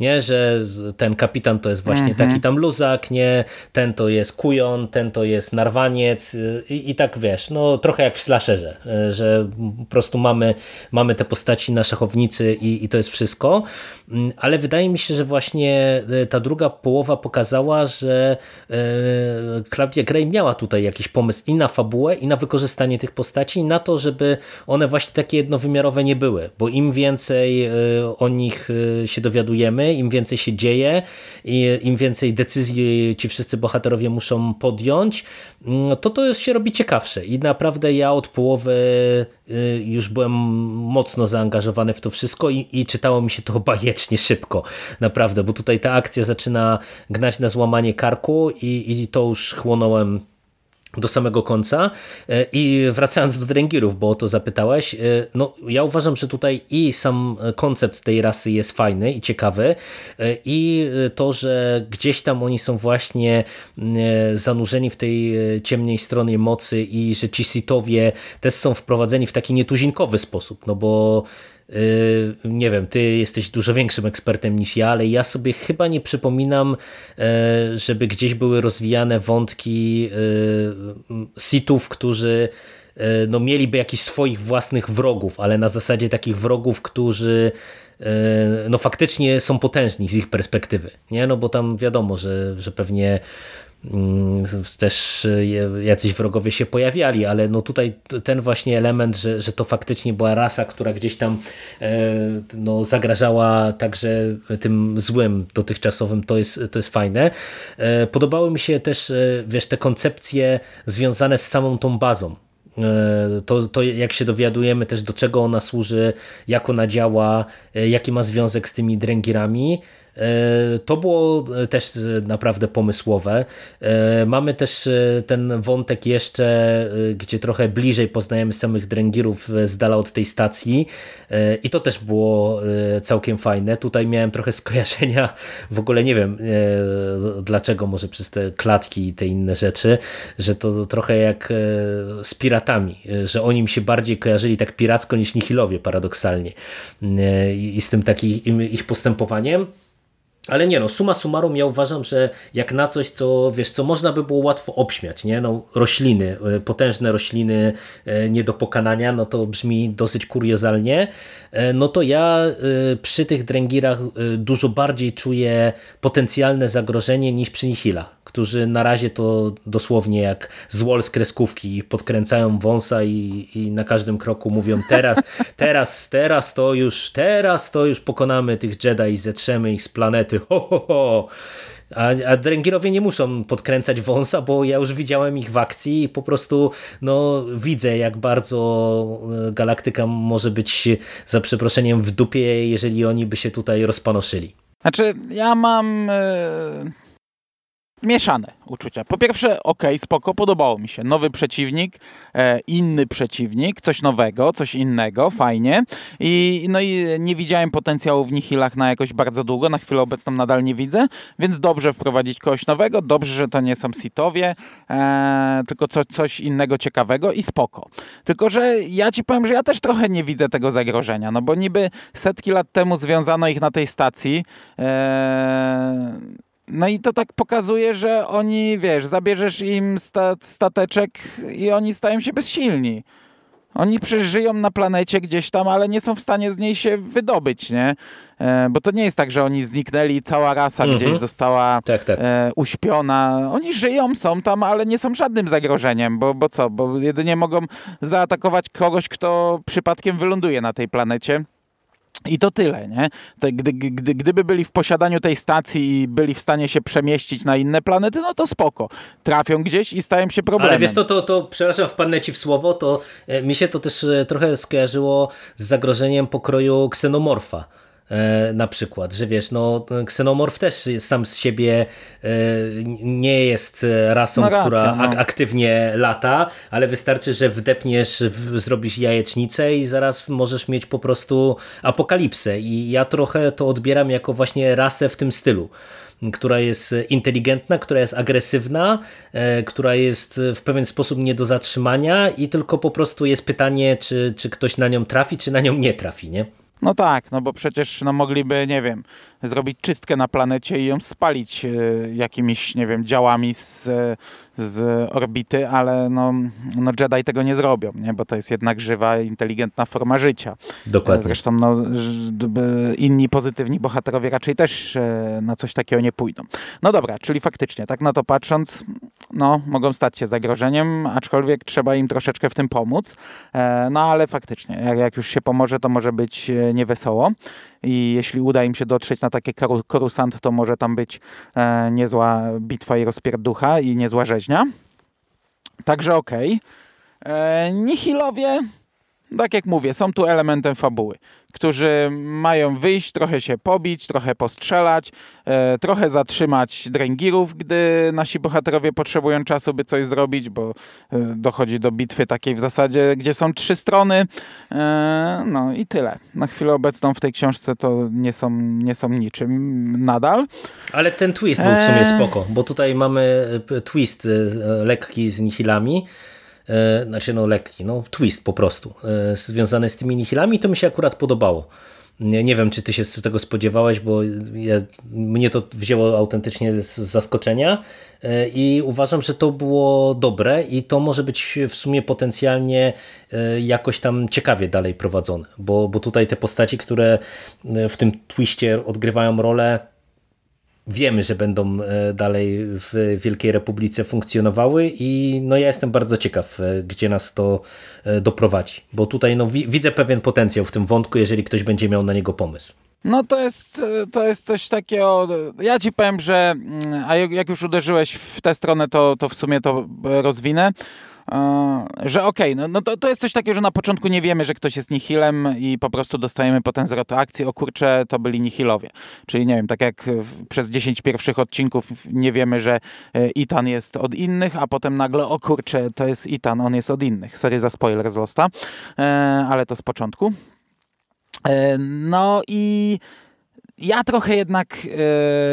Nie? że ten kapitan to jest właśnie mhm. taki tam luzak, nie? ten to jest kujon, ten to jest narwaniec i, i tak wiesz, no trochę jak w slasherze, że po prostu mamy, mamy te postaci na szachownicy i, i to jest wszystko, mm, ale wydaje mi się, że właśnie ta druga połowa pokazała, że Claudia Gray miała tutaj jakiś pomysł i na fabułę, i na wykorzystanie tych postaci, i na to, żeby one właśnie takie jednowymiarowe nie były, bo im więcej o nich się dowiadujemy, im więcej się dzieje, im więcej decyzji ci wszyscy bohaterowie muszą podjąć, mm, to to się robi ciekawsze. I naprawdę ja od połowy e, już byłem mocno zaangażowany w to wszystko i, i czytało mi się to <laughs> bajecznie szybko, naprawdę, bo tutaj ta akcja zaczyna gnać na złamanie karku i, i to już chłonąłem do samego końca. E, I wracając do Drengirów, bo o to zapytałeś, e, no ja uważam, że tutaj i sam koncept tej rasy jest fajny i ciekawy e, i to, że gdzieś tam oni są właśnie zanurzeni w tej ciemnej stronie mocy i że ci sitowie też są wprowadzeni w taki nietuzinkowy sposób, no bo nie wiem, ty jesteś dużo większym ekspertem niż ja, ale ja sobie chyba nie przypominam, yy, żeby gdzieś były rozwijane wątki yy, sitów, którzy no, mieliby jakichś swoich własnych wrogów, ale na zasadzie takich wrogów, którzy no faktycznie są potężni z ich perspektywy, nie? No bo tam wiadomo, że, że pewnie też e, jacyś wrogowie się pojawiali, ale no tutaj ten właśnie element, że, że to faktycznie była rasa, która gdzieś tam e, no, zagrażała także tym złym dotychczasowym, to jest, to jest fajne. E, podobały mi się też, wiesz, te koncepcje związane z samą tą bazą, to, to jak się dowiadujemy też do czego ona służy, jak ona działa, jaki ma związek z tymi dręgirami, to było e, też naprawdę pomysłowe. E, mamy też ten wątek jeszcze, gdzie trochę bliżej poznajemy samych dręgirów z dala od tej stacji i to też było całkiem fajne. Tutaj miałem trochę <laughs> skojarzenia, w ogóle nie wiem dlaczego, może przez te klatki i te inne rzeczy, że to trochę jak z piratami, że oni mi się bardziej kojarzyli tak piracko niż nihilowie paradoksalnie i z tym takim ich postępowaniem. Ale nie no, suma summarum ja uważam, że jak na coś, co wiesz, co można by było łatwo obśmiać, nie? No, rośliny, e, potężne rośliny e, nie do pokonania, no to brzmi dosyć kuriozalnie, e, no to ja przy tych dręgirach dużo bardziej czuję potencjalne zagrożenie niż przy nihilach którzy na razie to dosłownie jak złol z kreskówki podkręcają wąsa i, i na każdym kroku mówią teraz, <laughs> teraz, teraz to już, teraz to już pokonamy tych Jedi i zetrzemy ich z planety, ho, ho, ho. A, a Drengirowie nie muszą podkręcać wąsa, bo ja już widziałem ich w akcji i po prostu no, widzę, jak bardzo e, galaktyka może być za przeproszeniem w dupie, jeżeli oni by się tutaj rozpanoszyli. Znaczy, ja mam. Yy mieszane uczucia. Po pierwsze, ok, spoko, podobało mi się. Nowy przeciwnik, e, inny przeciwnik, coś nowego, coś innego, fajnie. I, no i nie widziałem potencjału w Nihilach na jakoś bardzo długo, na chwilę obecną nadal nie widzę, więc dobrze wprowadzić kogoś nowego, dobrze, że to nie są sitowie, e, tylko co, coś innego ciekawego i spoko. Tylko, że ja ci powiem, że ja też trochę nie widzę tego zagrożenia, no bo niby setki lat temu związano ich na tej stacji, e, no i to tak pokazuje, że oni, wiesz, zabierzesz im stateczek i oni stają się bezsilni. Oni przeżyją na planecie gdzieś tam, ale nie są w stanie z niej się wydobyć, nie? E, bo to nie jest tak, że oni zniknęli i cała rasa mhm. gdzieś została tak, tak. E, uśpiona. Oni żyją, są tam, ale nie są żadnym zagrożeniem, bo, bo co? Bo jedynie mogą zaatakować kogoś, kto przypadkiem wyląduje na tej planecie. I to tyle, nie? Te, gdy, gdy, gdyby byli w posiadaniu tej stacji i byli w stanie się przemieścić na inne planety, no to spoko. Trafią gdzieś i stają się problemem. Ale wiesz, to, to, to przepraszam, wpadnę ci w słowo, to e, mi się to też e, trochę skojarzyło z zagrożeniem pokroju ksenomorfa na przykład, że wiesz, no Xenomorph też sam z siebie e, nie jest rasą, która no. aktywnie lata, ale wystarczy, że wdepniesz, zrobisz jajecznicę i zaraz możesz mieć po prostu apokalipsę i ja trochę to odbieram jako właśnie rasę w tym stylu która jest inteligentna, która jest agresywna, e, która jest w pewien sposób nie do zatrzymania i tylko po prostu jest pytanie, czy, czy ktoś na nią trafi, czy na nią nie trafi, nie? No tak, no bo przecież no, mogliby, nie wiem, zrobić czystkę na planecie i ją spalić y, jakimiś, nie wiem, działami z, z orbity, ale no, no Jedi tego nie zrobią, nie? bo to jest jednak żywa, inteligentna forma życia. Dokładnie. Zresztą no, inni pozytywni bohaterowie raczej też e, na coś takiego nie pójdą. No dobra, czyli faktycznie, tak na to patrząc, no, mogą stać się zagrożeniem, aczkolwiek trzeba im troszeczkę w tym pomóc. E, no ale faktycznie, jak, już się pomoże, to może być e, niewesoło i jeśli uda im się dotrzeć na takie korusant, to może tam być e, niezła bitwa i rozpierducha i niezła rzeźnia. Także okej. Okay. Nihilowie tak jak mówię, są tu elementem fabuły, którzy mają wyjść, trochę się pobić, trochę postrzelać, e, trochę zatrzymać dręgirów, gdy nasi bohaterowie potrzebują czasu, by coś zrobić, bo e, dochodzi do bitwy takiej w zasadzie, gdzie są trzy strony. E, no i tyle. Na chwilę obecną w tej książce to nie są, nie są niczym nadal. Ale ten twist był w sumie e, spoko, bo tutaj mamy e, twist e, lekki z nihilami, znaczy no lekki, no twist po prostu, e, związany z tymi nihilami, to mi się akurat podobało. Nie, nie wiem, czy ty się z tego spodziewałeś, bo ja, mnie to wzięło autentycznie z zaskoczenia e, i uważam, że to było dobre i to może być w sumie potencjalnie jakoś tam ciekawie dalej prowadzone, bo, bo tutaj te postaci, które w tym twiście odgrywają rolę wiemy, że będą e, dalej w Wielkiej Republice funkcjonowały i no ja jestem bardzo ciekaw, e, gdzie nas to e, doprowadzi, bo tutaj no, widzę pewien potencjał w tym wątku, jeżeli ktoś będzie miał na niego pomysł. No to jest, to jest coś takiego, ja ci powiem, że mm, a jak już uderzyłeś w tę stronę, to, to w sumie to rozwinę że okej, okay, no, no to, to jest coś takiego, że na początku nie wiemy, że ktoś jest nihilem i po prostu dostajemy potem zwrot akcji, o kurczę, to byli nihilowie. Czyli nie wiem, tak jak przez 10 pierwszych odcinków nie wiemy, że e, Itan jest od innych, a potem nagle, o kurczę, to jest Itan, on jest od innych. Sorry za spoiler z Losta, e, ale to z początku. E, no i ja trochę jednak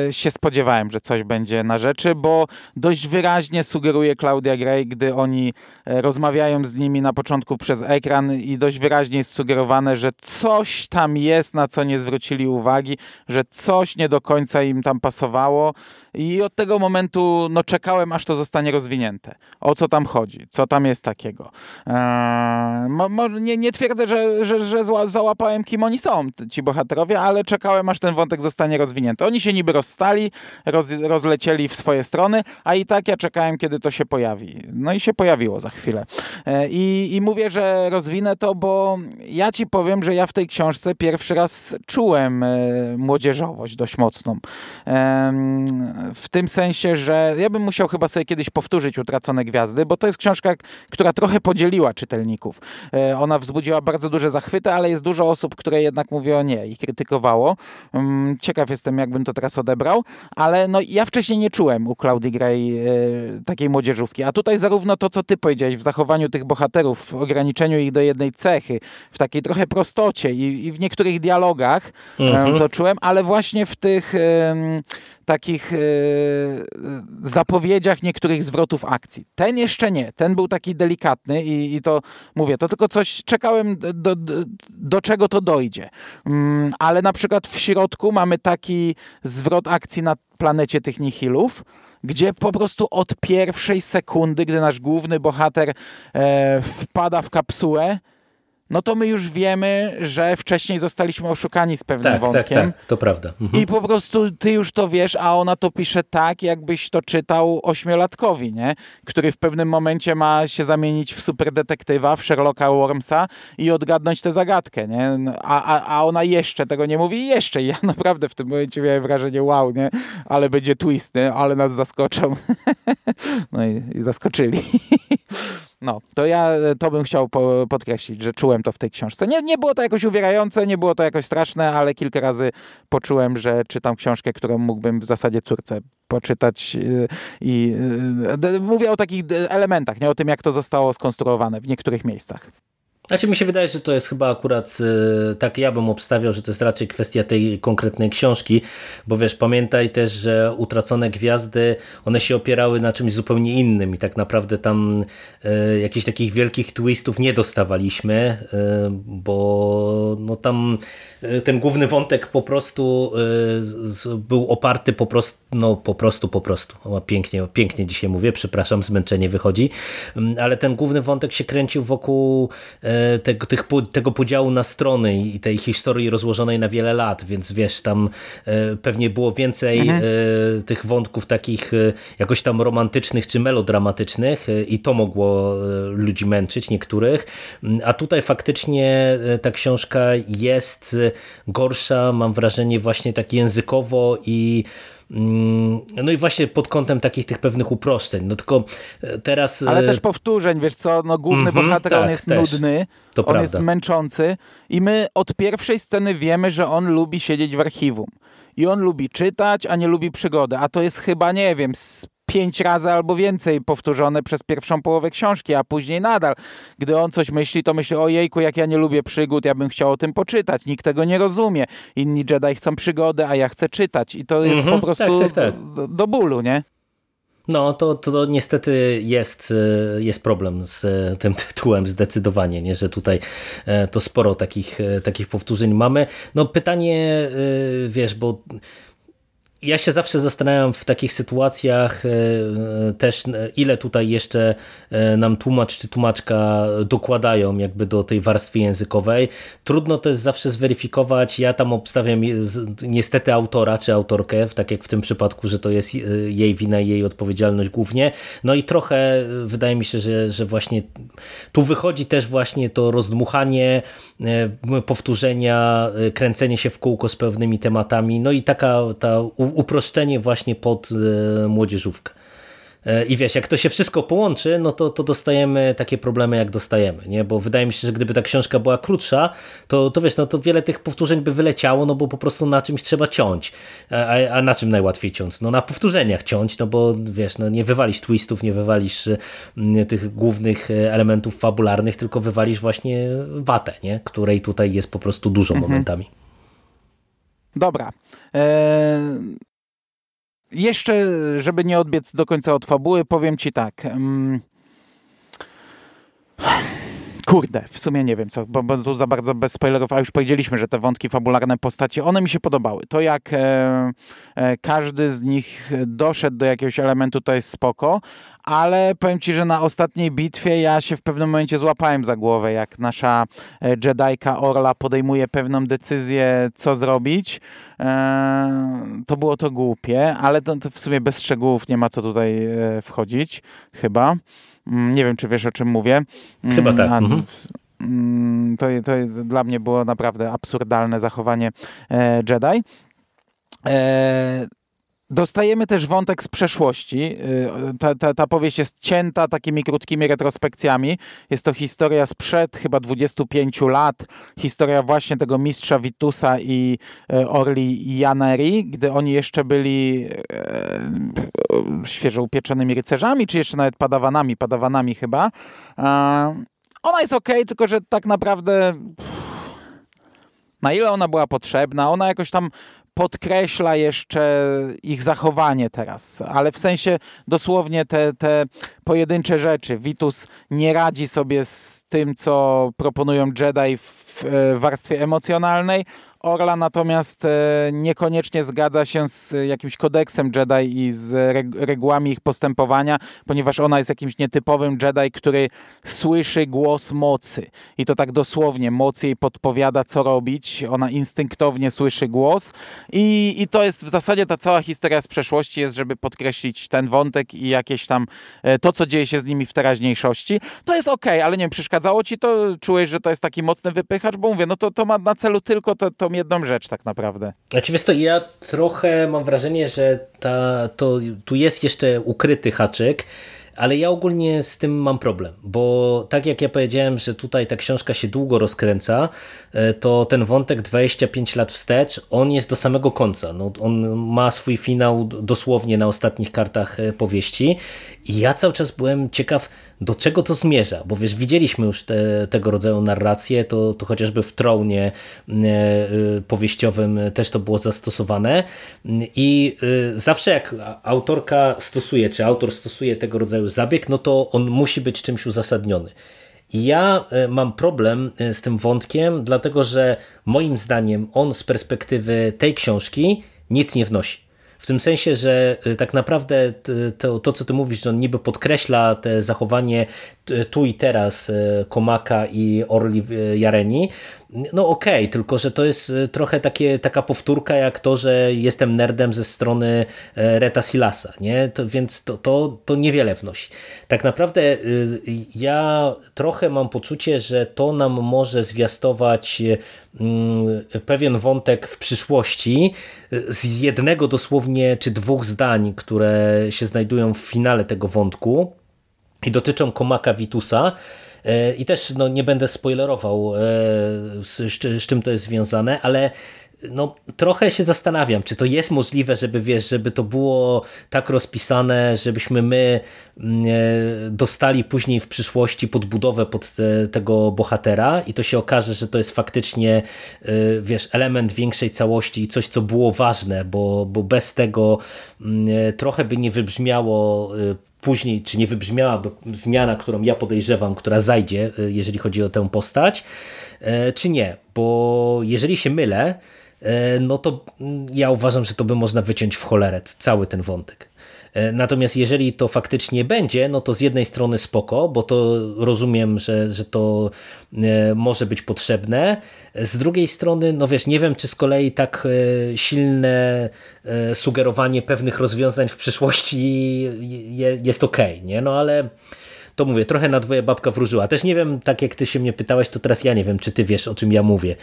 e, się spodziewałem, że coś będzie na rzeczy, bo dość wyraźnie sugeruje Claudia Gray, gdy oni e, rozmawiają z nimi na początku przez ekran i dość wyraźnie jest sugerowane, że coś tam jest, na co nie zwrócili uwagi, że coś nie do końca im tam pasowało i od tego momentu no, czekałem, aż to zostanie rozwinięte. O co tam chodzi? Co tam jest takiego? Mo, nie, nie twierdzę, że, że, że załapałem, kim oni są, ci bohaterowie, ale czekałem, aż ten wątek zostanie rozwinięty. Oni się niby rozstali, roz, rozlecieli w swoje strony, a i tak ja czekałem, kiedy to się pojawi. No i się pojawiło za chwilę. Eee, I, I mówię, że rozwinę to, bo ja ci powiem, że ja w tej książce pierwszy raz czułem e, młodzieżowość dość mocną. E, w tym sensie, że ja bym musiał chyba sobie kiedyś powtórzyć Utracone Gwiazdy, bo to jest książka, która trochę podzieliła czytelników. E, ona wzbudziła bardzo duże zachwyty, ale jest dużo osób, które jednak mówiło nie i krytykowało. Ciekaw jestem, jakbym to teraz odebrał, ale no, ja wcześniej nie czułem u Claudii Gray e, takiej młodzieżówki, a tutaj zarówno to, co ty powiedziałeś w zachowaniu tych bohaterów, w ograniczeniu ich do jednej cechy, w takiej trochę prostocie i, i w niektórych dialogach mhm. to czułem, ale właśnie w tych takich e, zapowiedziach niektórych zwrotów akcji. Ten jeszcze nie, ten był taki delikatny i, i to mówię, to tylko coś czekałem do, do, do czego to dojdzie. Mm, ale na przykład w środku mamy taki zwrot akcji na planecie tych nihilów, gdzie po prostu od pierwszej sekundy, gdy nasz główny bohater e, wpada w kapsułę, no to my już wiemy, że wcześniej zostaliśmy oszukani z pewnym tak, wątkiem. Tak, tak, to prawda. Mhm. I po prostu ty już to wiesz, a ona to pisze tak, jakbyś to czytał ośmiolatkowi, nie? Który w pewnym momencie ma się zamienić w superdetektywa, w Sherlocka Holmesa i odgadnąć tę zagadkę, nie? No, a, a, a ona jeszcze tego nie mówi i jeszcze. I ja <laughs> naprawdę w tym momencie miałem wrażenie, wow, nie? Ale będzie twist, nie? Ale nas zaskoczą. <laughs> no i, i zaskoczyli. <laughs> No, to ja to bym chciał po, podkreślić, że czułem to w tej książce. Nie, nie było to jakoś uwierające, nie było to jakoś straszne, ale kilka razy poczułem, że czytam książkę, którą mógłbym w zasadzie córce poczytać y, i, i y, mówię o takich elementach, nie o tym, jak to zostało skonstruowane w niektórych miejscach. Znaczy mi się wydaje, że to jest chyba akurat e, tak ja bym obstawiał, że to jest raczej kwestia tej konkretnej książki, bo wiesz, pamiętaj też, że Utracone Gwiazdy, one się opierały na czymś zupełnie innym i tak naprawdę tam e, jakichś takich wielkich twistów nie dostawaliśmy, e, bo no tam ten główny wątek po prostu był oparty po prostu, no po prostu, po prostu, o, pięknie, pięknie dzisiaj mówię, przepraszam, zmęczenie wychodzi, mm, ale ten główny wątek się kręcił wokół tego, tych, tego podziału na strony i tej historii rozłożonej na wiele lat, więc wiesz, tam e, pewnie było więcej mhm. E, tych wątków takich e, jakoś tam romantycznych czy melodramatycznych i to mogło ludzi męczyć, niektórych, mm, a tutaj faktycznie ta książka jest gorsza, mam wrażenie właśnie tak językowo i no i właśnie pod kątem takich tych pewnych uproszczeń. No tylko e, teraz... Ale e, też powtórzeń, wiesz co, no główny mm -hmm, bohater, tak, on jest też. nudny, to on prawda. jest męczący i my od pierwszej sceny wiemy, że on lubi siedzieć w archiwum. I on lubi czytać, a nie lubi przygody. A to jest chyba, nie wiem, pięć razy albo więcej powtórzone przez pierwszą połowę książki, a później nadal. Gdy on coś myśli, to myśli, ojejku, jak ja nie lubię przygód, ja bym chciał o tym poczytać. Nikt tego nie rozumie. Inni Jedi chcą przygody, a ja chcę czytać. I to jest mhm, po prostu tak, tak, tak. Do, do bólu, nie? No, to, to niestety jest, e, jest problem z e, tym <laughs> tytułem zdecydowanie, nie? że tutaj e, to sporo takich, takich powtórzeń mamy. No pytanie, wiesz, bo ja się zawsze zastanawiam w takich sytuacjach e, e, też, e, ile tutaj jeszcze nam tłumacz czy tłumaczka dokładają jakby do tej warstwy językowej. Trudno to jest zawsze zweryfikować. Ja tam obstawiam niestety autora czy autorkę, tak jak w tym przypadku, że to jest jej wina i jej odpowiedzialność głównie. No i trochę wydaje mi się, że, że właśnie tu wychodzi też właśnie to rozdmuchanie, powtórzenia, kręcenie się w kółko z pewnymi tematami. No i taka ta uproszczenie właśnie pod e, młodzieżówkę. E, I wiesz, jak to się wszystko połączy, no to, to dostajemy takie problemy, jak dostajemy, nie? Bo wydaje mi się, że gdyby ta książka była krótsza, to, to wiesz, no to wiele tych powtórzeń by wyleciało, no bo po prostu na czymś trzeba ciąć. A, a na czym najłatwiej ciąć? No na powtórzeniach ciąć, no bo wiesz, no nie wywalisz twistów, nie wywalisz tych głównych e, elementów fabularnych, tylko wywalisz właśnie watę, nie? Której tutaj jest po prostu dużo mhm. momentami. Dobra. Eee jeszcze, żeby nie odbiec do końca od fabuły, powiem ci tak. Kurde, w sumie nie wiem co, bo, bo za bardzo bez spoilerów, a już powiedzieliśmy, że te wątki fabularne postacie, one mi się podobały. To jak e, e, każdy z nich doszedł do jakiegoś elementu, to jest spoko, ale powiem ci, że na ostatniej bitwie ja się w pewnym momencie złapałem za głowę, jak nasza e, Jedajka Orla podejmuje pewną decyzję, co zrobić. E, to było to głupie, ale to, to w sumie bez szczegółów nie ma co tutaj e, wchodzić, chyba. Mm, nie wiem, czy wiesz, o czym mówię. Chyba tak. A, mhm. Mm, to, to dla mnie było naprawdę absurdalne zachowanie Jedi. Dostajemy też wątek z przeszłości. Y, ta, ta, ta, powieść jest cięta takimi krótkimi retrospekcjami. Jest to historia sprzed chyba 25 lat. Historia właśnie tego mistrza Vitusa i y, Orli Janeri, gdy oni jeszcze byli e, świeżo upieczonymi rycerzami, czy jeszcze nawet padawanami, padawanami chyba. Ona jest ok, tylko że tak naprawdę na ile ona była potrzebna. Ona jakoś tam podkreśla jeszcze ich zachowanie teraz, ale w sensie dosłownie te, te pojedyncze rzeczy. Vitus nie radzi sobie z tym, co proponują Jedi w warstwie emocjonalnej, Orla natomiast e, niekoniecznie zgadza się z jakimś kodeksem Jedi i z regułami ich postępowania, ponieważ ona jest jakimś nietypowym Jedi, który słyszy głos mocy. I to tak dosłownie, moc jej podpowiada, co robić. Ona instynktownie słyszy głos. I, I to jest w zasadzie ta cała historia z przeszłości, jest, żeby podkreślić ten wątek i jakieś tam e, to, co dzieje się z nimi w teraźniejszości. To jest ok, ale nie wiem, przeszkadzało ci to? Czułeś, że to jest taki mocny wypychacz? Bo mówię, no to, to ma na celu tylko to, to jedną rzecz tak naprawdę. Znaczy wiesz to ja trochę mam wrażenie, że ta, to, tu jest jeszcze ukryty haczyk, ale ja ogólnie z tym mam problem, bo tak jak ja powiedziałem, że tutaj ta książka się długo rozkręca, e, to ten wątek 25 lat wstecz, on jest do samego końca. No, on ma swój finał dosłownie na ostatnich kartach e, powieści i ja cały czas byłem ciekaw, do czego to zmierza, bo wiesz, widzieliśmy już te, tego rodzaju narracje, to, to chociażby w Tronie e, powieściowym też to było zastosowane i zawsze jak autorka stosuje, czy autor stosuje tego rodzaju zabieg, no to on musi być czymś uzasadniony. I ja e, mam problem e, z tym wątkiem, dlatego że moim zdaniem on z perspektywy tej książki nic nie wnosi. W tym sensie, że e, tak naprawdę to, to, co ty mówisz, że on niby podkreśla te zachowanie tu i teraz Komaka i Orli Jareni, no okej, okay, tylko że to jest e, trochę takie, taka powtórka jak to, że jestem nerdem ze strony e, Reta Silasa, nie? To, więc to, to, to niewiele wnosi. Tak naprawdę e, ja trochę mam poczucie, że to nam może zwiastować mm, pewien wątek w przyszłości z jednego dosłownie czy dwóch zdań, które się znajdują w finale tego wątku i dotyczą Komaka Vitusa, E, I też no, nie będę spoilerował, e, z, z, czym to jest związane, ale no, trochę się zastanawiam, czy to jest możliwe, żeby wiesz, żeby to było tak rozpisane, żebyśmy my mm, e, dostali później w przyszłości podbudowę pod te, tego bohatera i to się okaże, że to jest faktycznie wiesz, element większej całości i coś, co było ważne, bo, bo bez tego mm, trochę by nie wybrzmiało później, czy nie wybrzmiała zmiana, którą ja podejrzewam, która zajdzie, e, jeżeli chodzi o tę postać, e, czy nie. Bo jeżeli się mylę, e, no to mm, ja uważam, że to by można wyciąć w cholerę cały ten wątek. E, natomiast jeżeli to faktycznie będzie, no to z jednej strony spoko, bo to rozumiem, że, że to e, może być potrzebne. Z drugiej strony, no wiesz, nie wiem, czy z kolei tak e, silne sugerowanie pewnych rozwiązań w przyszłości jest ok, nie? No ale to mówię, trochę na dwoje babka wróżyła. Też nie wiem, tak jak ty się mnie pytałeś, to teraz ja nie wiem, czy ty wiesz, o czym ja mówię,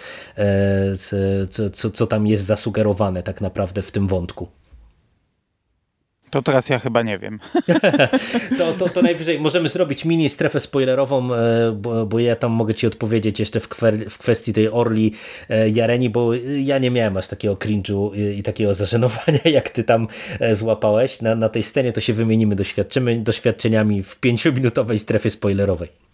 co, co, co tam jest zasugerowane tak naprawdę w tym wątku. To teraz ja chyba nie wiem. <laughs> to, to, to najwyżej możemy zrobić mini strefę spoilerową, e, bo, bo ja tam mogę ci odpowiedzieć jeszcze w, kwer, w kwestii tej Orli e, Jareni, bo ja nie miałem aż takiego cringe'u i, i takiego <laughs> zażenowania, jak ty tam e, złapałeś. Na, na tej scenie to się wymienimy doświadczeniami w pięciominutowej strefie spoilerowej.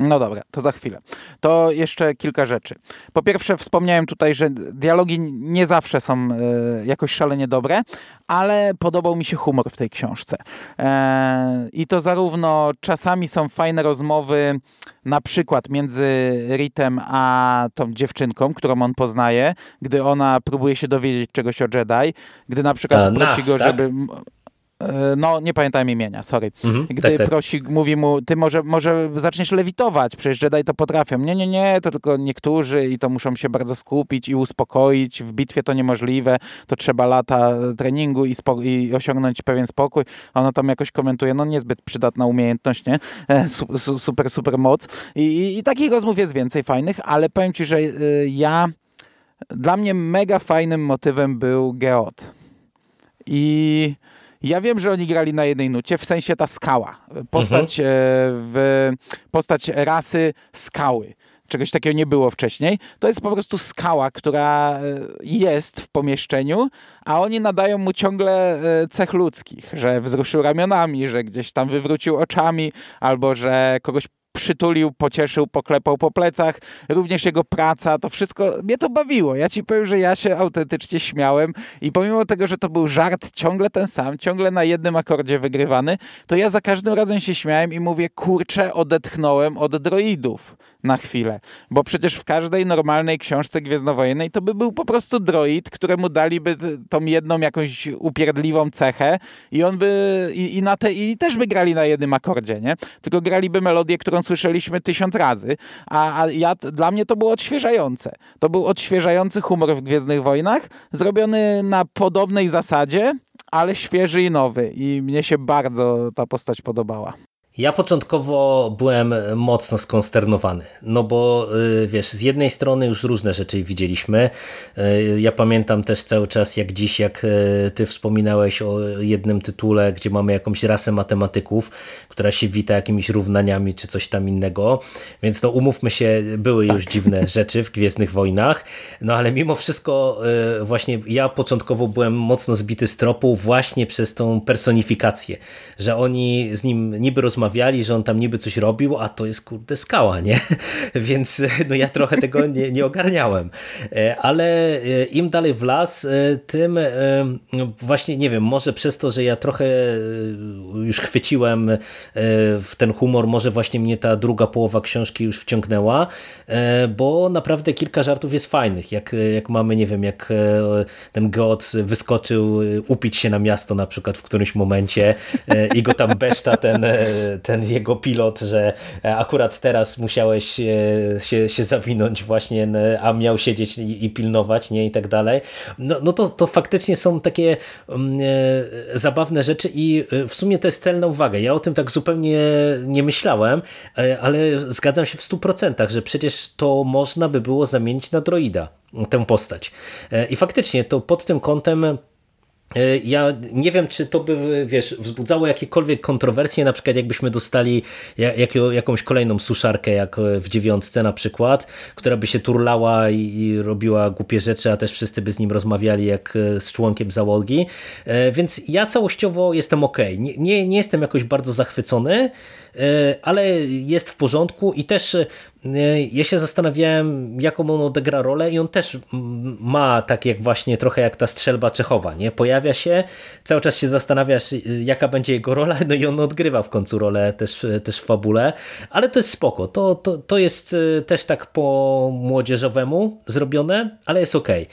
No dobra, to za chwilę. To jeszcze kilka rzeczy. Po pierwsze, wspomniałem tutaj, że dialogi nie zawsze są e, jakoś szalenie dobre, ale podobał mi się humor w tej książce. E, I to zarówno czasami są fajne rozmowy, na przykład między Ritem a tą dziewczynką, którą on poznaje, gdy ona próbuje się dowiedzieć czegoś o Jedi, gdy na przykład a, prosi nas, go, tak? żeby no, nie pamiętam imienia, sorry. Mhm, Gdy tak, tak. prosi, mówi mu, ty może, może zaczniesz lewitować, przecież Jedi to potrafią. Nie, nie, nie, to tylko niektórzy i to muszą się bardzo skupić i uspokoić. W bitwie to niemożliwe, to trzeba lata treningu i, i osiągnąć pewien spokój. A ona tam jakoś komentuje, no niezbyt przydatna umiejętność, nie? E, super, super moc. I, i, i takich rozmów jest więcej fajnych, ale powiem ci, że y, ja, dla mnie mega fajnym motywem był Geot. I ja wiem, że oni grali na jednej nucie, w sensie ta skała. Postać, mhm. E, w, postać rasy skały. Czegoś takiego nie było wcześniej. To jest po prostu skała, która e, jest w pomieszczeniu, a oni nadają mu ciągle e, cech ludzkich, że wzruszył ramionami, że gdzieś tam wywrócił oczami, albo że kogoś przytulił, pocieszył, poklepał po plecach. Również jego praca, to wszystko, mnie to bawiło. Ja ci powiem, że ja się autentycznie śmiałem i pomimo tego, że to był żart ciągle ten sam, ciągle na jednym akordzie wygrywany, to ja za każdym razem się śmiałem i mówię, kurczę, odetchnąłem od droidów na chwilę. Bo przecież w każdej normalnej książce Gwiezdnowojennej to by był po prostu droid, któremu daliby tą jedną jakąś upierdliwą cechę i on by, i, i na te, i też by grali na jednym akordzie, nie? Tylko graliby melodię, którą słyszeliśmy tysiąc razy, a, a ja, dla mnie to było odświeżające. To był odświeżający humor w Gwiezdnych Wojnach, zrobiony na podobnej zasadzie, ale świeży i nowy i mnie się bardzo ta postać podobała. Ja początkowo byłem mocno skonsternowany, no bo y, wiesz, z jednej strony już różne rzeczy widzieliśmy. Y, ja pamiętam też cały czas, jak dziś, jak y, ty wspominałeś o jednym tytule, gdzie mamy jakąś rasę matematyków, która się wita jakimiś równaniami czy coś tam innego, więc no umówmy się, były tak. już dziwne <laughs> rzeczy w Gwiezdnych Wojnach, no ale mimo wszystko właśnie ja początkowo byłem mocno zbity z tropu właśnie przez tą personifikację, że oni z nim niby rozmawiali rozmawiali, że on tam niby coś robił, a to jest kurde skała, nie? <laughs> Więc no ja trochę tego nie, nie ogarniałem. E, ale e, im dalej w las, e, tym właśnie, nie wiem, może przez to, że ja trochę już chwyciłem w ten humor, może właśnie mnie ta druga połowa książki już wciągnęła, bo naprawdę kilka żartów jest fajnych. Jak, jak mamy, nie wiem, jak ten god wyskoczył upić się na miasto na przykład w którymś momencie i go tam beszta ten, ten jego pilot, że e, akurat teraz musiałeś e, się, się zawinąć właśnie, a miał siedzieć i, i pilnować, nie i tak dalej. No, no to, to faktycznie są takie um, zabawne rzeczy i w sumie to jest celna uwaga. Ja o tym tak zupełnie nie myślałem, ale zgadzam się w stu procentach, że przecież to można by było zamienić na droida, tę postać. I faktycznie to pod tym kątem E, ja nie wiem, czy to by, wiesz, wzbudzało jakiekolwiek kontrowersje, na przykład jakbyśmy dostali jak, jakąś kolejną suszarkę, jak w dziewiątce na przykład, która by się turlała i, i, robiła głupie rzeczy, a też wszyscy by z nim rozmawiali jak e, z członkiem załogi. E, więc ja całościowo jestem ok. Nie, nie, nie jestem jakoś bardzo zachwycony, ale jest w porządku i też ja się zastanawiałem, jaką on odegra rolę i on też ma tak jak właśnie trochę jak ta strzelba Czechowa, nie? Pojawia się, cały czas się zastanawiasz, y, jaka będzie jego rola, <laughs> no i on odgrywa w końcu rolę też, też w fabule, ale to jest spoko, to, to, to jest y, też tak po młodzieżowemu zrobione, ale jest okej.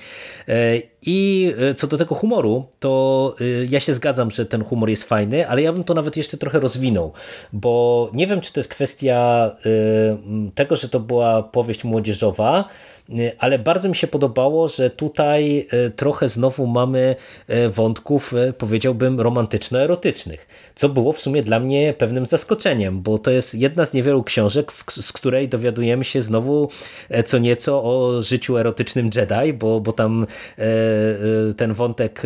Okay. I e, co do tego humoru, to e, ja się zgadzam, że ten humor jest fajny, ale ja bym to nawet jeszcze trochę rozwinął, bo nie wiem, czy to jest kwestia e, tego, że to była powieść młodzieżowa, ale bardzo mi się podobało, że tutaj y, trochę znowu mamy y, wątków, powiedziałbym, romantyczno-erotycznych, co było w sumie dla mnie pewnym zaskoczeniem, bo to jest jedna z niewielu książek, z której dowiadujemy się znowu co nieco o życiu erotycznym Jedi, bo, bo tam ten wątek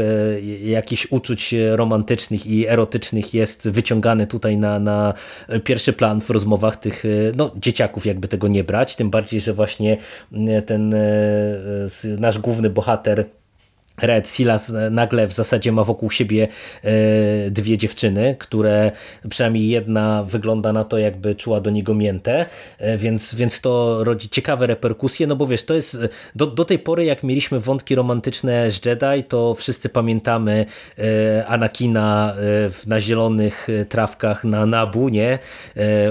jakichś uczuć romantycznych i erotycznych jest wyciągany tutaj na, na pierwszy plan w rozmowach tych no, dzieciaków, jakby tego nie brać, tym bardziej, że właśnie ten e, nasz główny bohater Red Silas nagle w zasadzie ma wokół siebie e, dwie dziewczyny, które przynajmniej jedna wygląda na to, jakby czuła do niego miętę, e, więc, więc to rodzi ciekawe reperkusje, no bo wiesz, to jest do, do tej pory, jak mieliśmy wątki romantyczne z Jedi, to wszyscy pamiętamy e, Anakina na zielonych trawkach na Nabu, nie?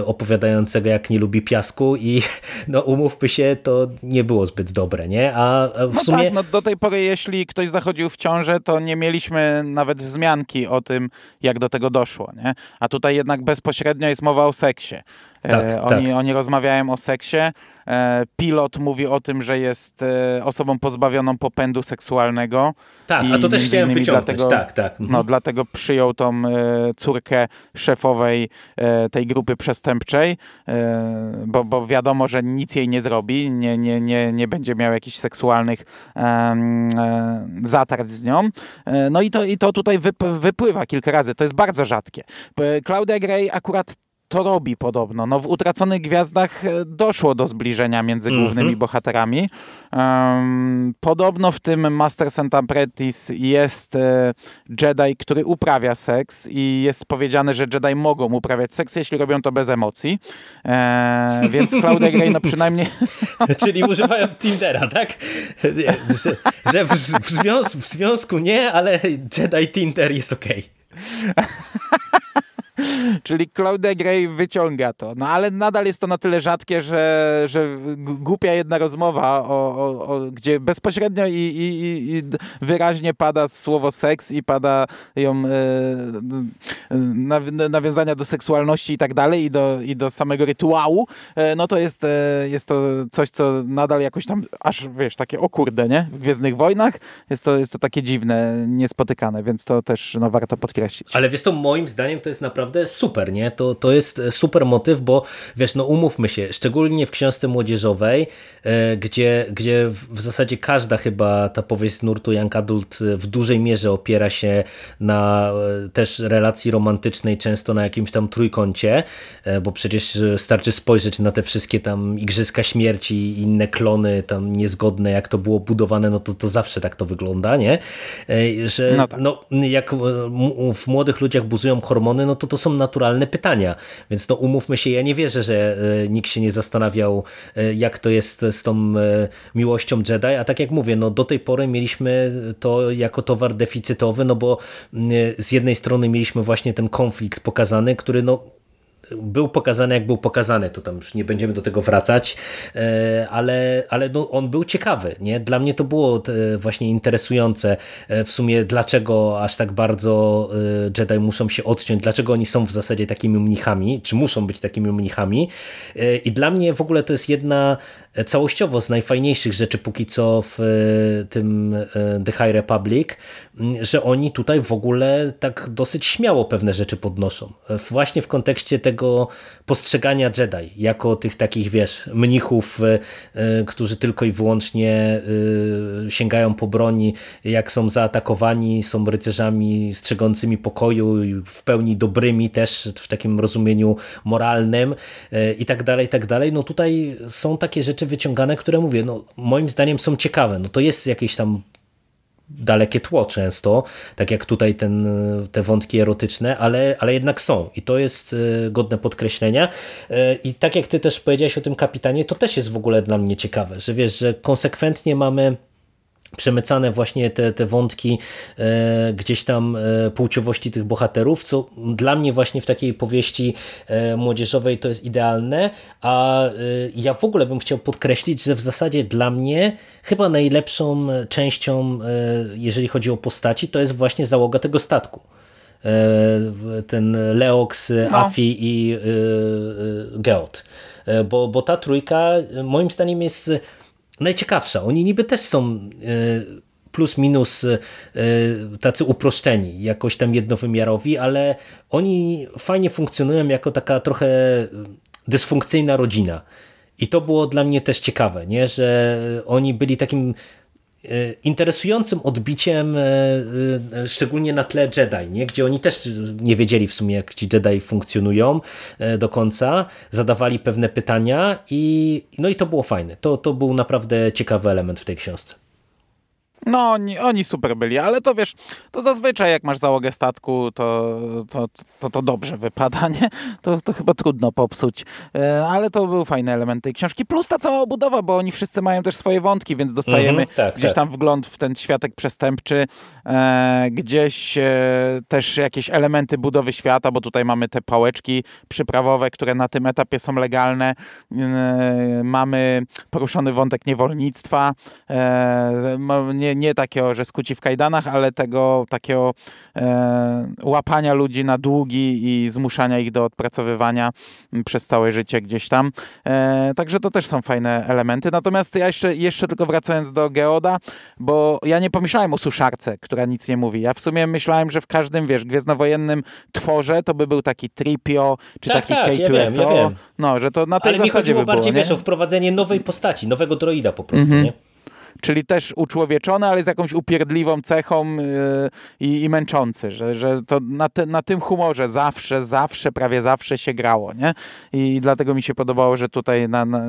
Opowiadającego, jak nie lubi piasku i <laughs> no umówmy się, to nie było zbyt dobre, nie? A w no sumie... Tak, no do tej pory, jeśli ktoś zachodził w ciążę, to nie mieliśmy nawet wzmianki o tym, jak do tego doszło. Nie? A tutaj jednak bezpośrednio jest mowa o seksie. Tak, e, oni, tak. oni rozmawiają o seksie. E, pilot mówi o tym, że jest e, osobą pozbawioną popędu seksualnego. Tak, a to też chciałem wyciągnąć. Dlatego, tak, tak. Mhm. No, dlatego przyjął tą córkę szefowej tej grupy przestępczej, bo, bo wiadomo, że nic jej nie zrobi, nie, nie, nie, nie będzie miał jakichś seksualnych zatarć z nią. No i to, i to tutaj wypływa kilka razy. To jest bardzo rzadkie. Claudia Gray akurat to robi podobno. No, w Utraconych Gwiazdach e, doszło do zbliżenia między mhm. głównymi mm -hmm. bohaterami. Um, podobno w tym Masters and Apprentice jest e, Jedi, który uprawia seks i jest powiedziane, że Jedi mogą uprawiać seks, jeśli robią to bez emocji. E, więc Claudia Gray no przynajmniej... <laughs> Czyli używają Tindera, tak? Że, że w, w, związku, w związku nie, ale Jedi Tinder jest okej. Okay. <laughs> <laughs> Czyli Claudia Gray wyciąga to. No ale nadal jest to na tyle rzadkie, że, że głupia jedna rozmowa, o, o, o gdzie bezpośrednio i, i, i, wyraźnie pada słowo seks i pada ją e, nawiązania do seksualności i tak dalej i do, i do samego rytuału, e, no to jest, e, jest to coś, co nadal jakoś tam, aż wiesz, takie o kurde, nie? W Gwiezdnych Wojnach jest to, jest to takie dziwne, niespotykane, więc to też no, warto podkreślić. Ale wiesz to moim zdaniem to jest naprawdę naprawdę super, nie? To, to jest super motyw, bo wiesz, no umówmy się, szczególnie w książce młodzieżowej, e, gdzie, gdzie w zasadzie każda chyba ta powieść nurtu Young Adult w dużej mierze opiera się na e, też relacji romantycznej, często na jakimś tam trójkącie, e, bo przecież starczy spojrzeć na te wszystkie tam Igrzyska Śmierci i inne klony tam niezgodne, jak to było budowane, no to, to zawsze tak to wygląda, nie? Że no, tak. no jak w młodych ludziach buzują hormony, no to to są naturalne pytania, więc no umówmy się, ja nie wierzę, że nikt się nie zastanawiał, jak to jest z tą miłością Jedi, a tak jak mówię, no do tej pory mieliśmy to jako towar deficytowy, no bo z jednej strony mieliśmy właśnie ten konflikt pokazany, który no był pokazany jak był pokazany, to tam już nie będziemy do tego wracać, e, ale, ale no, on był ciekawy. Nie? Dla mnie to było e, właśnie interesujące e, w sumie, dlaczego aż tak bardzo Jedi muszą się odciąć, dlaczego oni są w zasadzie takimi mnichami, czy muszą być takimi mnichami. I dla mnie w ogóle to jest jedna całościowo z najfajniejszych rzeczy póki co w tym The High Republic, że oni tutaj w ogóle tak dosyć śmiało pewne rzeczy podnoszą. Właśnie w kontekście tego postrzegania Jedi, jako tych takich, wiesz, mnichów, e, e, którzy tylko i wyłącznie e, sięgają po broni, jak są zaatakowani, są rycerzami strzegącymi pokoju, w pełni dobrymi też w takim rozumieniu moralnym i tak dalej, i tak dalej. No tutaj są takie rzeczy wyciągane, które mówię, no moim zdaniem są ciekawe. No to jest jakieś tam dalekie tło często, tak jak tutaj ten, te wątki erotyczne, ale, ale jednak są i to jest e, godne podkreślenia e, i tak jak ty też powiedziałeś o tym kapitanie, to też jest w ogóle dla mnie ciekawe, że wiesz, że konsekwentnie mamy przemycane właśnie te, te wątki e, gdzieś tam e, płciowości tych bohaterów, co dla mnie właśnie w takiej powieści e, młodzieżowej to jest idealne, a e, ja w ogóle bym chciał podkreślić, że w zasadzie dla mnie chyba najlepszą częścią, e, jeżeli chodzi o postaci, to jest właśnie załoga tego statku e, ten Leox, no. Afi i Geot. Bo, bo ta trójka moim zdaniem jest najciekawsza. Oni niby też są e, plus minus e, tacy uproszczeni, jakoś tam jednowymiarowi, ale oni fajnie funkcjonują jako taka trochę dysfunkcyjna rodzina. I to było dla mnie też ciekawe, nie? że oni byli takim interesującym odbiciem, e, e, szczególnie na tle Jedi, nie? gdzie oni też nie wiedzieli w sumie, jak ci Jedi funkcjonują do końca, zadawali pewne pytania i, no i to było fajne. To, to był naprawdę ciekawy element w tej książce. No, oni, oni super byli, ale to wiesz, to zazwyczaj jak masz załogę statku, to to, to, to dobrze wypada, nie? To, to chyba trudno popsuć. E, ale to był fajny element tej książki. Plus ta cała obudowa, bo oni wszyscy mają też swoje wątki, więc dostajemy -hmm, tak, gdzieś tak. tam wgląd w ten światek przestępczy, e, gdzieś e, też jakieś elementy budowy świata, bo tutaj mamy te pałeczki przyprawowe, które na tym etapie są legalne. E, mamy poruszony wątek niewolnictwa. E, nie nie, nie takiego, że skuci w kajdanach, ale tego takiego e, łapania ludzi na długi i zmuszania ich do odpracowywania przez całe życie gdzieś tam. E, także to też są fajne elementy. Natomiast ja jeszcze, jeszcze tylko wracając do Geoda, bo ja nie pomyślałem o suszarce, która nic nie mówi. Ja w sumie myślałem, że w każdym, wiesz, gwiezdnowojennym tworze to by był taki Tripio, czy tak, taki tak, K2SO. Ja ja no, że to na tej Ale zasadzie mi chodziło by było, bardziej, nie? wiesz, o wprowadzenie nowej postaci, nowego droida po prostu, mm -hmm. nie? Czyli też uczłowieczony, ale z jakąś upierdliwą cechą yy, i, męczący, że, że to na, te, na tym humorze zawsze, zawsze, prawie zawsze się grało, nie? I dlatego mi się podobało, że tutaj na, na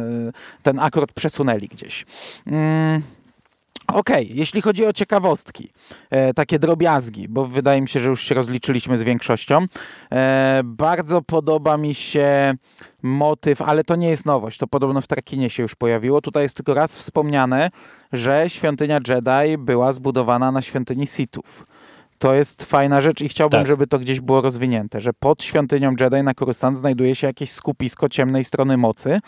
ten akord przesunęli gdzieś. Mm. Okej, okay. jeśli chodzi o ciekawostki, e, takie drobiazgi, bo wydaje mi się, że już się rozliczyliśmy z większością, e, bardzo podoba mi się motyw, ale to nie jest nowość, to podobno w Trakinie się już pojawiło. Tutaj jest tylko raz wspomniane, że świątynia Jedi była zbudowana na świątyni Sithów to jest fajna rzecz i chciałbym, tak. żeby to gdzieś było rozwinięte, że pod świątynią Jedi na Coruscant znajduje się jakieś skupisko ciemnej strony mocy.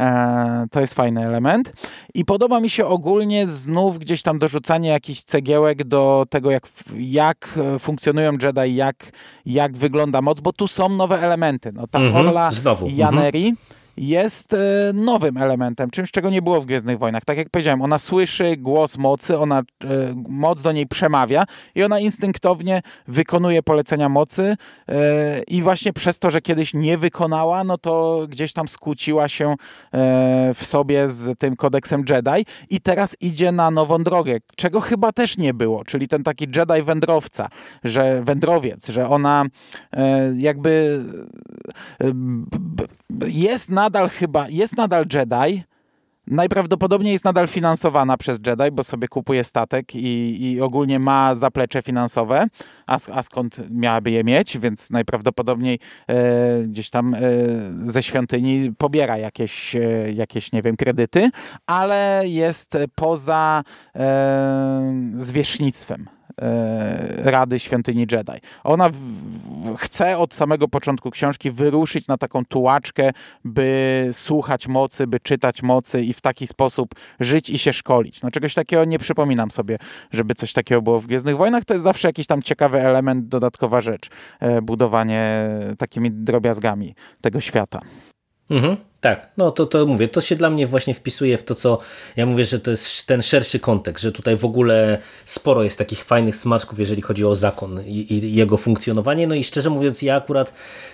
E, to jest fajny element. I podoba mi się ogólnie znów gdzieś tam dorzucanie jakichś cegiełek do tego, jak, jak funkcjonują Jedi, jak, jak wygląda moc, bo tu są nowe elementy. No, ta mhm, Orla Znowu. Janeri, mhm jest e, nowym elementem, czymś, czego nie było w Gwiezdnych Wojnach. Tak jak powiedziałem, ona słyszy głos mocy, ona e, moc do niej przemawia i ona instynktownie wykonuje polecenia mocy e, i właśnie przez to, że kiedyś nie wykonała, no to gdzieś tam skłóciła się w sobie z tym kodeksem Jedi i teraz idzie na nową drogę, czego chyba też nie było, czyli ten taki Jedi wędrowca, że wędrowiec, że ona jakby jest nadal chyba, jest nadal Jedi, Najprawdopodobniej jest nadal finansowana przez Jedi, bo sobie kupuje statek i, i ogólnie ma zaplecze finansowe, a, a, skąd miałaby je mieć, więc najprawdopodobniej e, gdzieś tam e, ze świątyni pobiera jakieś, e, jakieś, nie wiem, kredyty, ale jest poza e, zwierzchnictwem Rady Świątyni Jedi. Ona w, w, chce od samego początku książki wyruszyć na taką tułaczkę, by słuchać mocy, by czytać mocy i w taki sposób żyć i się szkolić. No czegoś takiego nie przypominam sobie, żeby coś takiego było w Gwiezdnych Wojnach. To jest zawsze jakiś tam ciekawy element, dodatkowa rzecz. E, budowanie takimi drobiazgami tego świata. Mhm. Tak, no to, to mówię, to się dla mnie właśnie wpisuje w to, co ja mówię, że to jest ten szerszy kontekst, że tutaj w ogóle sporo jest takich fajnych smaczków, jeżeli chodzi o zakon i, i jego funkcjonowanie. No i szczerze mówiąc, ja akurat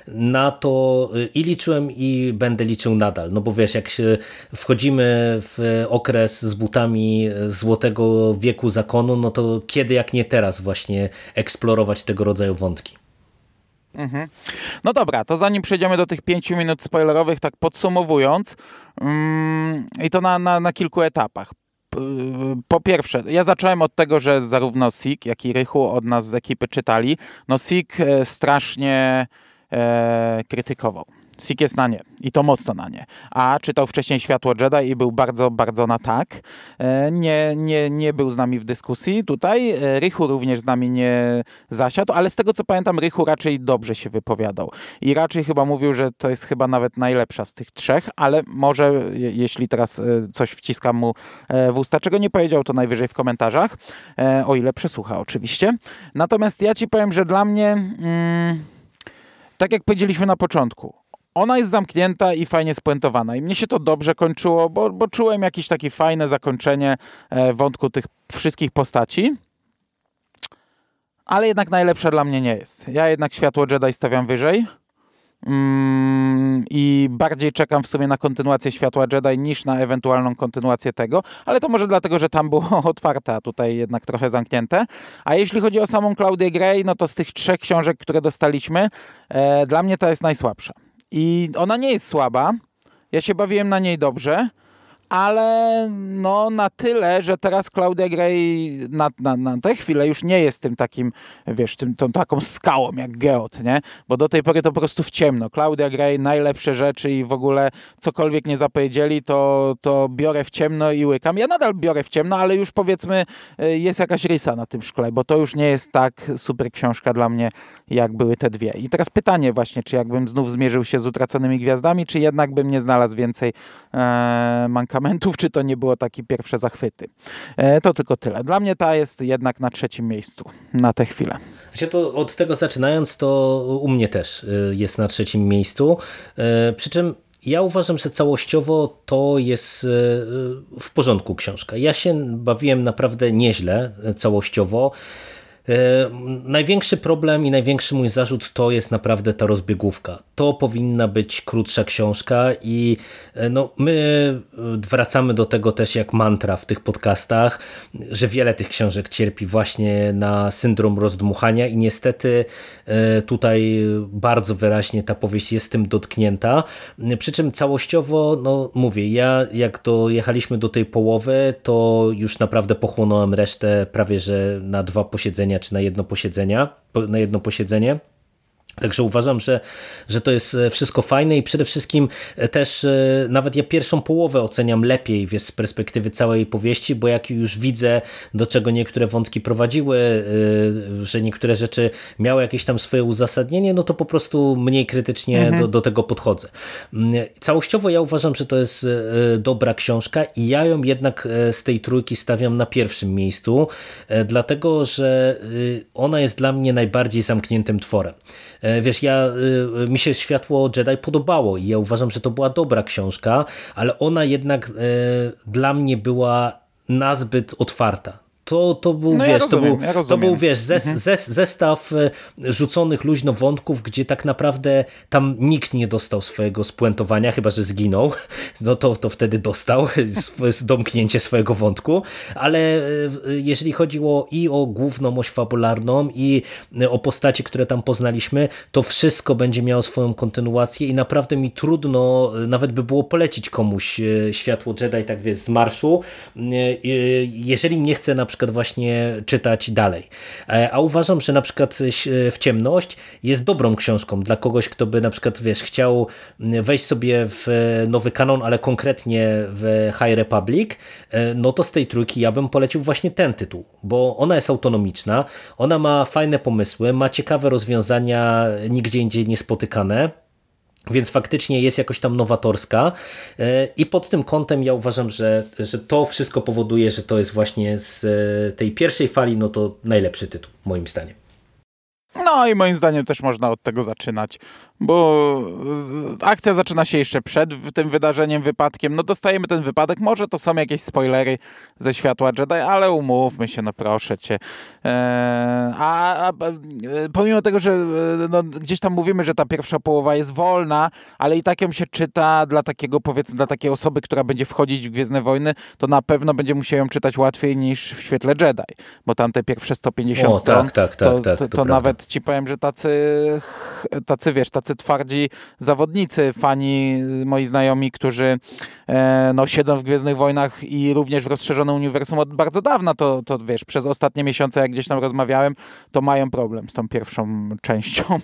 na to i liczyłem i będę liczył nadal. No bo wiesz, jak się wchodzimy w okres z butami złotego wieku zakonu, no to kiedy jak nie teraz właśnie eksplorować tego rodzaju wątki. Mhm. No dobra, to zanim przejdziemy do tych pięciu minut spoilerowych, tak podsumowując, mm, i to na, na, na kilku etapach. Po pierwsze, ja zacząłem od tego, że zarówno Sik, jak i Rychu od nas z ekipy czytali. No Sik e, strasznie e, krytykował Sik jest na nie i to mocno na nie. A czytał wcześniej Światło Jedi i był bardzo, bardzo na tak. E, nie, nie, nie był z nami w dyskusji tutaj. E, Rychu również z nami nie zasiadł, ale z tego co pamiętam, Rychu raczej dobrze się wypowiadał. I raczej chyba mówił, że to jest chyba nawet najlepsza z tych trzech, ale może jeśli teraz e, coś wciskam mu w usta, czego nie powiedział, to najwyżej w komentarzach. O ile przesłucha oczywiście. Natomiast ja ci powiem, że dla mnie... Mm, tak jak powiedzieliśmy na początku, ona jest zamknięta i fajnie spuentowana. I mnie się to dobrze kończyło, bo, bo czułem jakieś takie fajne zakończenie e, wątku tych wszystkich postaci. Ale jednak najlepsza dla mnie nie jest. Ja jednak Światło Jedi stawiam wyżej. Mm, I bardziej czekam w sumie na kontynuację Światła Jedi niż na ewentualną kontynuację tego, ale to może dlatego, że tam było <laughs> otwarte, a tutaj jednak trochę zamknięte. A jeśli chodzi o samą Claudię Gray, no to z tych trzech książek, które dostaliśmy, e, dla mnie ta jest najsłabsza. I ona nie jest słaba. Ja się bawiłem na niej dobrze ale no na tyle, że teraz Claudia Gray na, na, na tę chwilę już nie jest tym takim, wiesz, tym, tą taką skałą jak Geot, nie? Bo do tej pory to po prostu w ciemno. Claudia Gray, najlepsze rzeczy i w ogóle cokolwiek nie zapowiedzieli, to, to biorę w ciemno i łykam. Ja nadal biorę w ciemno, ale już powiedzmy y, jest jakaś rysa na tym szkle, bo to już nie jest tak super książka dla mnie, jak były te dwie. I teraz pytanie właśnie, czy jakbym znów zmierzył się z utraconymi gwiazdami, czy jednak bym nie znalazł więcej e, mankamentów, czy to nie było takie pierwsze zachwyty. E, to tylko tyle. Dla mnie ta jest jednak na trzecim miejscu na tę chwilę. To od tego zaczynając, to u mnie też e, jest na trzecim miejscu. E, przy czym ja uważam, że całościowo to jest w porządku książka. Ja się bawiłem naprawdę nieźle całościowo. E, największy problem i największy mój zarzut to jest naprawdę ta rozbiegówka. To powinna być krótsza książka i e, no, my wracamy do tego też jak mantra w tych podcastach, że wiele tych książek cierpi właśnie na syndrom rozdmuchania i niestety e, tutaj bardzo wyraźnie ta powieść jest tym dotknięta. Przy czym całościowo, no mówię, ja jak dojechaliśmy do tej połowy, to już naprawdę pochłonąłem resztę prawie że na dwa posiedzenia czy na jedno posiedzenia, na jedno posiedzenie. Także uważam, że, że to jest e, wszystko fajne i przede wszystkim e, też e, nawet ja pierwszą połowę oceniam lepiej wiesz, z perspektywy całej powieści, bo jak już widzę, do czego niektóre wątki prowadziły, że niektóre rzeczy miały jakieś tam swoje uzasadnienie, no to po prostu mniej krytycznie mhm. do, do tego podchodzę. Mm, całościowo ja uważam, że to jest dobra książka i ja ją jednak z tej trójki stawiam na pierwszym miejscu, dlatego, że ona jest dla mnie najbardziej zamkniętym tworem. Wiesz, ja, mi się Światło Jedi podobało i ja uważam, że to była dobra książka, ale ona jednak dla mnie była nazbyt otwarta. To, to był, no wiesz, ja rozumiem, to, był, ja to był, wiesz, zes, mhm. zes, zestaw e, rzuconych luźno wątków, gdzie tak naprawdę tam nikt nie dostał swojego spuentowania, chyba, że zginął, <laughs> no to, to wtedy dostał <laughs> domknięcie swojego wątku, ale e, jeżeli chodziło i o główną oś fabularną i o postacie, które tam poznaliśmy, to wszystko będzie miało swoją kontynuację i naprawdę mi trudno e, nawet by było polecić komuś Światło Jedi, tak wiesz, z marszu, jeżeli nie chce na przykład przykład właśnie czytać dalej. E, a uważam, że na przykład w ciemność jest dobrą książką dla kogoś, kto by na przykład wiesz, chciał wejść sobie w nowy kanon, ale konkretnie w High Republic, e, no to z tej trójki ja bym polecił właśnie ten tytuł, bo ona jest autonomiczna, ona ma fajne pomysły, ma ciekawe rozwiązania nigdzie indziej niespotykane. Więc faktycznie jest jakoś tam nowatorska e, i pod tym kątem ja uważam, że, że to wszystko powoduje, że to jest właśnie z e, tej pierwszej fali no to najlepszy tytuł moim zdaniem. No i moim zdaniem też można od tego zaczynać, bo akcja zaczyna się jeszcze przed tym wydarzeniem, wypadkiem. No dostajemy ten wypadek, może to są jakieś spoilery ze światła Jedi, ale umówmy się, no proszę cię. Eee, a, a, pomimo tego, że no, gdzieś tam mówimy, że ta pierwsza połowa jest wolna, ale i tak ją się czyta dla takiego, powiedzmy, dla takiej osoby, która będzie wchodzić w Gwiezdne Wojny, to na pewno będzie musiał ją czytać łatwiej niż w świetle Jedi, bo tam te pierwsze 150 o, stron, tak, tak, tak, to, tak, to, to, to nawet ci powiem, że tacy, tacy wiesz, tacy twardzi zawodnicy, fani, moi znajomi, którzy e, no, siedzą w Gwiezdnych Wojnach i również w rozszerzonym uniwersum od bardzo dawna, to, to wiesz, przez ostatnie miesiące, jak gdzieś tam rozmawiałem, to mają problem z tą pierwszą częścią. <laughs>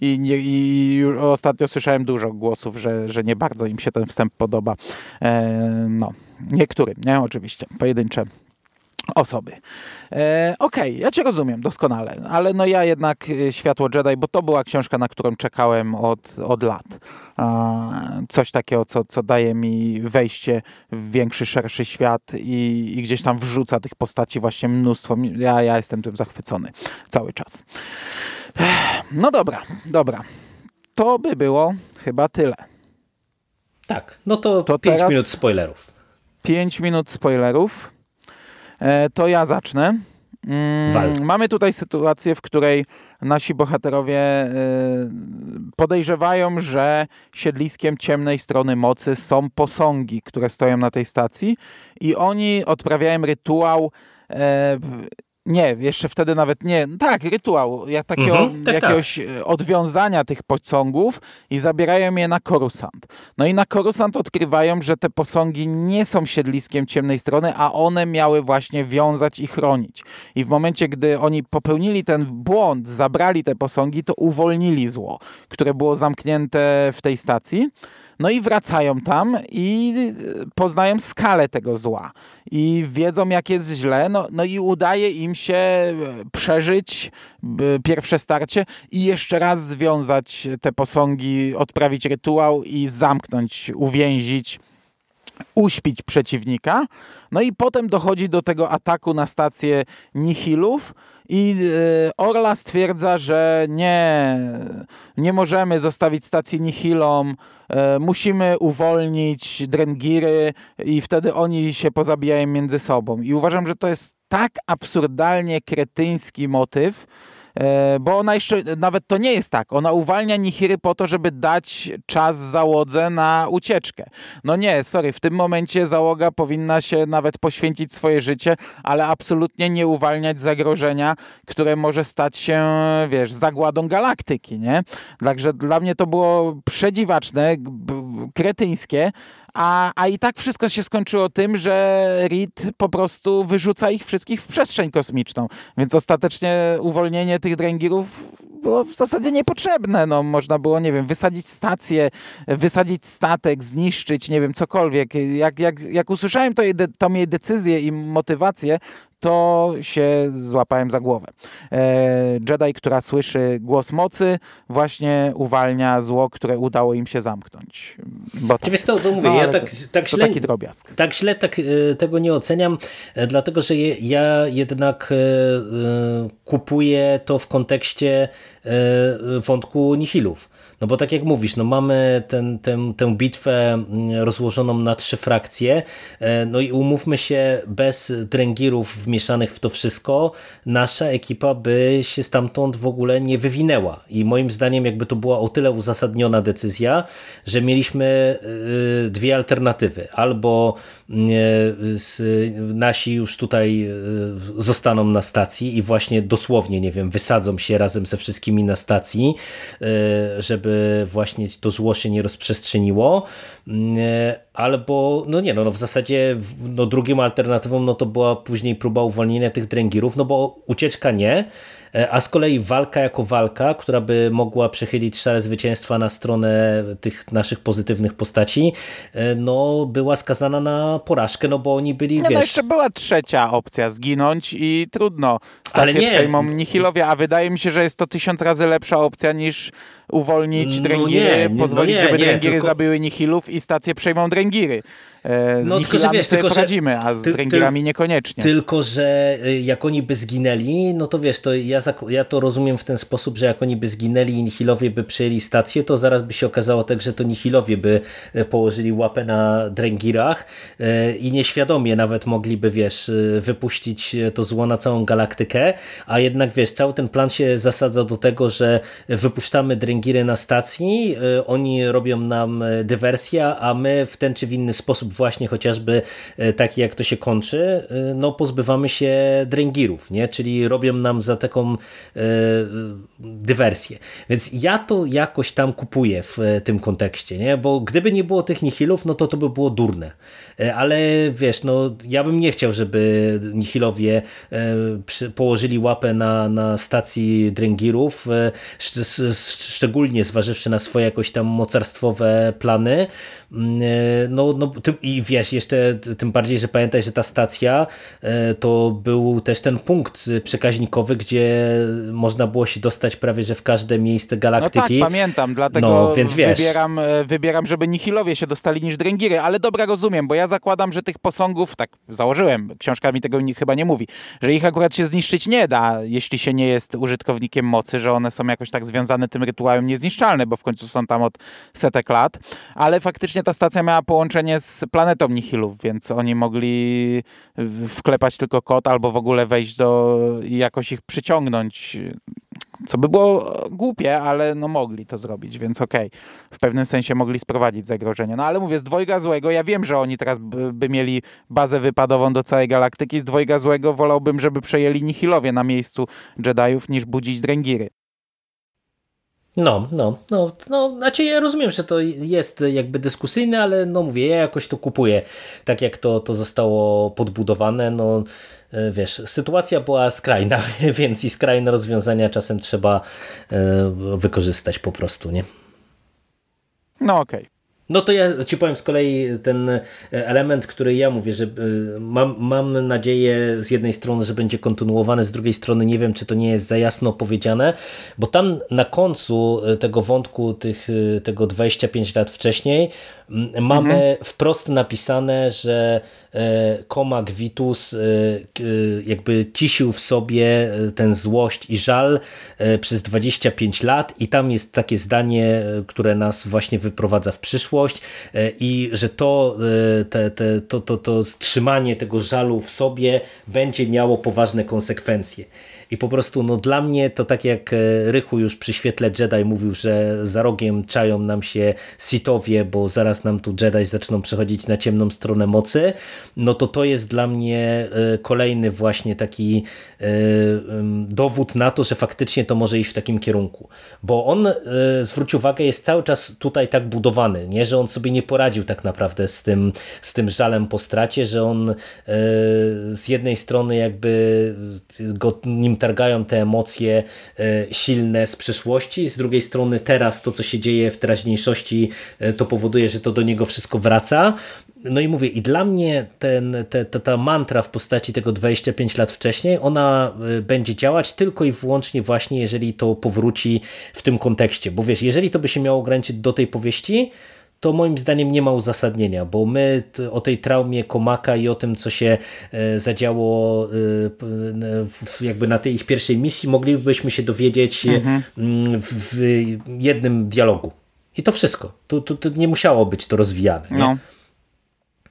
I, nie, I ostatnio słyszałem dużo głosów, że, że nie bardzo im się ten wstęp podoba. E, no, niektórym, nie? Oczywiście, pojedyncze osoby. E, Okej, okay, ja cię rozumiem doskonale, ale no ja jednak e, Światło Jedi, bo to była książka, na którą czekałem od, od lat. E, coś takiego, co, co daje mi wejście w większy, szerszy świat i, i gdzieś tam wrzuca tych postaci właśnie mnóstwo. Ja, ja jestem tym zachwycony cały czas. No dobra, dobra. To by było chyba tyle. Tak, no to, to 5 minut spoilerów. 5 minut spoilerów. E, to ja zacznę. Mm, mamy tutaj sytuację, w której nasi bohaterowie e, podejrzewają, że siedliskiem ciemnej strony mocy są posągi, które stoją na tej stacji i oni odprawiają rytuał e, nie, jeszcze wtedy nawet nie. Tak, rytuał jak takiego, mhm, tak, jakiegoś tak. odwiązania tych pociągów i zabierają je na Korusant. No i na Korusant odkrywają, że te posągi nie są siedliskiem ciemnej strony, a one miały właśnie wiązać i chronić. I w momencie, gdy oni popełnili ten błąd, zabrali te posągi, to uwolnili zło, które było zamknięte w tej stacji. No i wracają tam i poznają skalę tego zła. I wiedzą, jak jest źle, no, no i udaje im się przeżyć pierwsze starcie i jeszcze raz związać te posągi, odprawić rytuał i zamknąć, uwięzić uśpić przeciwnika. No i potem dochodzi do tego ataku na stację Nihilów i e, Orla stwierdza, że nie, nie możemy zostawić stacji Nihilom, e, musimy uwolnić Drengiry i wtedy oni się pozabijają między sobą. I uważam, że to jest tak absurdalnie kretyński motyw, bo ona jeszcze, nawet to nie jest tak, ona uwalnia Nihiry po to, żeby dać czas załodze na ucieczkę. No nie, sorry, w tym momencie załoga powinna się nawet poświęcić swoje życie, ale absolutnie nie uwalniać zagrożenia, które może stać się, wiesz, zagładą galaktyki, nie? Także dla mnie to było przedziwaczne, kretyńskie, a, a i tak wszystko się skończyło tym, że Reed po prostu wyrzuca ich wszystkich w przestrzeń kosmiczną. Więc ostatecznie uwolnienie tych dręgirów było w zasadzie niepotrzebne. No, można było, nie wiem, wysadzić stację, wysadzić statek, zniszczyć, nie wiem, cokolwiek. Jak, jak, jak usłyszałem to, tą jej decyzję i motywację, to się złapałem za głowę. E, Jedi, która słyszy głos mocy, właśnie uwalnia zło, które udało im się zamknąć. Bo tak. Wiesz co, to mówię, no, ja tak, to, tak źle, taki drobiazg. Tak źle tak, e, tego nie oceniam, e, dlatego że ja jednak kupuję to w kontekście wątku nihilów. No bo tak jak mówisz, no mamy ten, ten, tę bitwę mm, rozłożoną na trzy frakcje, e, no i umówmy się, bez dręgirów wmieszanych w to wszystko, nasza ekipa by się stamtąd w ogóle nie wywinęła. I moim zdaniem jakby to była o tyle uzasadniona decyzja, że mieliśmy e, dwie alternatywy. Albo nasi już tutaj e, zostaną na stacji i właśnie dosłownie, nie wiem, wysadzą się razem ze wszystkimi na stacji, e, żeby właśnie to zło się nie rozprzestrzeniło, e, albo, no nie, no, no w zasadzie no drugim alternatywą no to była później próba uwolnienia tych dręgirów, no bo ucieczka nie, a z kolei walka jako walka, która by mogła przechylić szale zwycięstwa na stronę tych naszych pozytywnych postaci, e, no była skazana na porażkę, no bo oni byli, nie, no, wiesz... No jeszcze była trzecia opcja, zginąć i trudno. Stację nie. przejmą Nihilowie, a wydaje mi się, że jest to tysiąc razy lepsza opcja niż uwolnić no dręgiry, nie, pozwolić, no nie, żeby dręgiry tylko... zabiły Nihilów i stację przejmą dręgiry. E, z no, tylko, że wiesz, sobie tylko, poradzimy, a z ty, niekoniecznie. Tylko, że y, jak oni by zginęli, no to wiesz, to ja, ja to rozumiem w ten sposób, że jak oni by zginęli i Nihilowie by przejęli stację, to zaraz by się okazało tak, że to Nihilowie by y, położyli łapę na dręgirach y, i nieświadomie nawet mogliby, wiesz, wypuścić to zło na całą galaktykę, a jednak, wiesz, cały ten plan się zasadza do tego, że wypuszczamy dręgiry na stacji, oni robią nam dywersję, a my w ten czy w inny sposób właśnie chociażby e, taki jak to się kończy, e, no pozbywamy się dręgirów, nie? czyli robią nam za taką e, dywersję. Więc ja to jakoś tam kupuję w tym kontekście, nie? bo gdyby nie było tych nihilów, no to to by było durne. Ale wiesz, no ja bym nie chciał, żeby nihilowie położyli łapę na, na stacji dręgirów, szczególnie zważywszy na swoje jakoś tam mocarstwowe plany, mm, no, no i wiesz, jeszcze tym bardziej, że pamiętaj, że ta stacja e, to był też ten punkt przekaźnikowy, gdzie można było się dostać prawie, że w każde miejsce galaktyki. No tak, pamiętam, dlatego no, więc wiesz. Wybieram, e, wybieram, żeby Nihilowie się dostali niż Dręgiry, ale dobra, rozumiem, bo ja zakładam, że tych posągów, tak założyłem, książka mi tego chyba nie mówi, że ich akurat się zniszczyć nie da, jeśli się nie jest użytkownikiem mocy, że one są jakoś tak związane tym rytuałem niezniszczalne, bo w końcu są tam od setek lat, ale faktycznie ta stacja miała połączenie z planetą Nihilów, więc oni mogli wklepać tylko kod albo w ogóle wejść do i jakoś ich przyciągnąć. Co by było głupie, ale no mogli to zrobić, więc okej. Okay. W pewnym sensie mogli sprowadzić zagrożenie. No ale mówię, z dwojga złego, ja wiem, że oni teraz by, by mieli bazę wypadową do całej galaktyki. Z dwojga złego wolałbym, żeby przejęli Nihilowie na miejscu Jediów, niż budzić Drengiry. No, no, no, no, znaczy ja rozumiem, że to jest jakby dyskusyjne, ale no mówię, ja jakoś to kupuję, tak jak to, to zostało podbudowane, no wiesz, sytuacja była skrajna, <laughs> więc i skrajne rozwiązania czasem trzeba e, wykorzystać po prostu, nie? No okej. Okay. No to ja ci powiem z kolei ten e, element, który ja mówię, że e, mam, mam nadzieję z jednej strony, że będzie kontynuowany, z drugiej strony nie wiem, czy to nie jest za jasno powiedziane, bo tam na końcu e, tego wątku tych, tego 25 lat wcześniej mamy mhm. wprost napisane, że Komak Vitus jakby kisił w sobie ten złość i żal przez 25 lat i tam jest takie zdanie, które nas właśnie wyprowadza w przyszłość, e, i że to, e, te, te, to, to, to trzymanie tego żalu w sobie będzie miało poważne konsekwencje. I po prostu no, dla mnie to tak jak e, Rychu już przy świetle Jedi mówił, że za rogiem czają nam się Sithowie, bo zaraz nam tu Jedi zaczną przechodzić na ciemną stronę mocy, no to to jest dla mnie e, kolejny właśnie taki e, dowód na to, że faktycznie to może iść w takim kierunku. Bo on, zwróć uwagę, jest cały czas tutaj tak budowany, nie? że on sobie nie poradził tak naprawdę z tym, z tym żalem po stracie, że on z jednej strony jakby go nim targają te emocje silne z przeszłości, z drugiej strony teraz to, co się dzieje w teraźniejszości, to powoduje, że to do niego wszystko wraca. No i mówię, i dla mnie ten, te, ta, ta mantra w postaci tego 25 lat wcześniej, ona będzie działać tylko i wyłącznie właśnie, jeżeli to powróci w tym kontekście. Bo wiesz, jeżeli to by się miało ograniczyć do tej powieści, to moim zdaniem nie ma uzasadnienia, bo my o tej traumie Komaka i o tym, co się e, zadziało e, jakby na tej ich pierwszej misji, moglibyśmy się dowiedzieć mhm. w jednym dialogu. I to wszystko. To, to, to nie musiało być to rozwijane. No.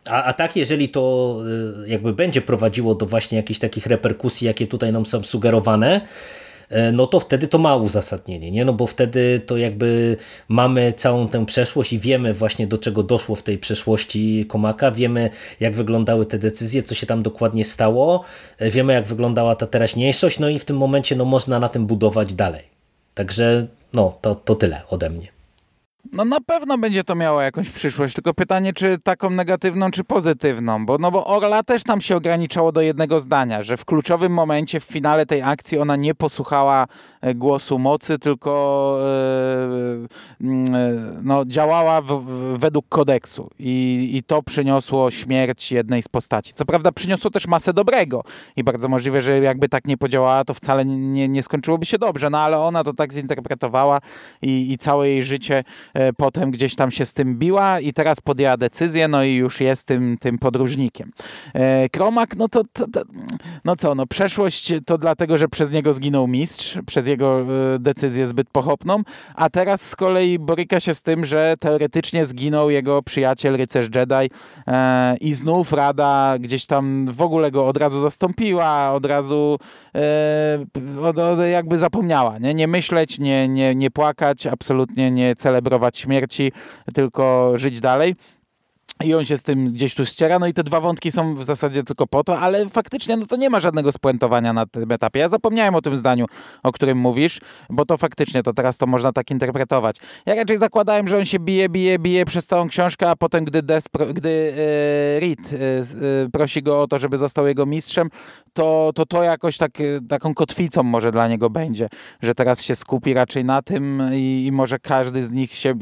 A, a tak, jeżeli to e, jakby będzie prowadziło do właśnie jakichś takich reperkusji, jakie tutaj nam są sugerowane, E, no to wtedy to ma uzasadnienie, nie? No bo wtedy to jakby mamy całą tę przeszłość i wiemy właśnie do czego doszło w tej przeszłości Komaka, wiemy jak wyglądały te decyzje, co się tam dokładnie stało, e, wiemy jak wyglądała ta teraźniejszość, no i w tym momencie no można na tym budować dalej. Także no to, to tyle ode mnie. No na pewno będzie to miało jakąś przyszłość, tylko pytanie, czy taką negatywną, czy pozytywną, bo, no bo Orla też tam się ograniczało do jednego zdania, że w kluczowym momencie, w finale tej akcji ona nie posłuchała głosu mocy, tylko yy, yy, no, działała w, według kodeksu I, i to przyniosło śmierć jednej z postaci. Co prawda przyniosło też masę dobrego i bardzo możliwe, że jakby tak nie podziałała, to wcale nie, nie skończyłoby się dobrze, no ale ona to tak zinterpretowała i, i całe jej życie E, potem gdzieś tam się z tym biła i teraz podjęła decyzję, no i już jest tym, tym podróżnikiem. E, Kromak, no to, to, to, no co, no przeszłość to dlatego, że przez niego zginął mistrz, przez jego e, decyzję zbyt pochopną, a teraz z kolei boryka się z tym, że teoretycznie zginął jego przyjaciel, rycerz Jedi i znów Rada gdzieś tam w ogóle go od razu zastąpiła, od razu od, jakby zapomniała, nie, nie myśleć, nie, nie, nie płakać, absolutnie nie celebrować śmierci, tylko żyć dalej. I on się z tym gdzieś tu ściera, no i te dwa wątki są w zasadzie tylko po to, ale faktycznie no to nie ma żadnego spuentowania na tym etapie. Ja zapomniałem o tym zdaniu, o którym mówisz, bo to faktycznie, to teraz to można tak interpretować. Ja raczej zakładałem, że on się bije, bije, bije przez całą książkę, a potem gdy, Despro, gdy e, Reed e, e, prosi go o to, żeby został jego mistrzem, to to, to jakoś tak, taką kotwicą może dla niego będzie, że teraz się skupi raczej na tym i, i może każdy z nich się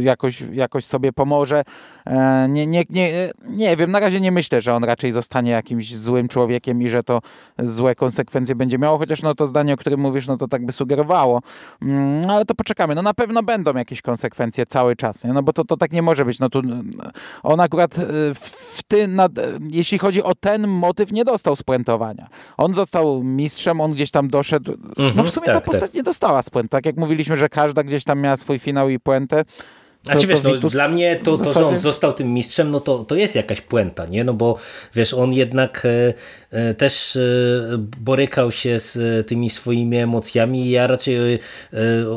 jakoś, jakoś sobie pomoże. E, nie, nie, nie, nie wiem, na razie nie myślę, że on raczej zostanie jakimś złym człowiekiem i że to złe konsekwencje będzie miało, chociaż no to zdanie, o którym mówisz, no to tak by sugerowało. Mm, ale to poczekamy. No na pewno będą jakieś konsekwencje cały czas, nie? no bo to, to tak nie może być. No tu on akurat y, w tym, jeśli chodzi o ten motyw, nie dostał spuentowania. On został mistrzem, on gdzieś tam doszedł. no w mhm, sumie tak, ta postać tak. nie dostała spuent. Tak jak mówiliśmy, że każda gdzieś tam miała swój finał i puentę, a czy wiesz, no, dla mnie to, to, że on został tym mistrzem, no to, to jest jakaś puenta, nie? No bo wiesz, on jednak e, też e, borykał się z tymi swoimi emocjami i ja raczej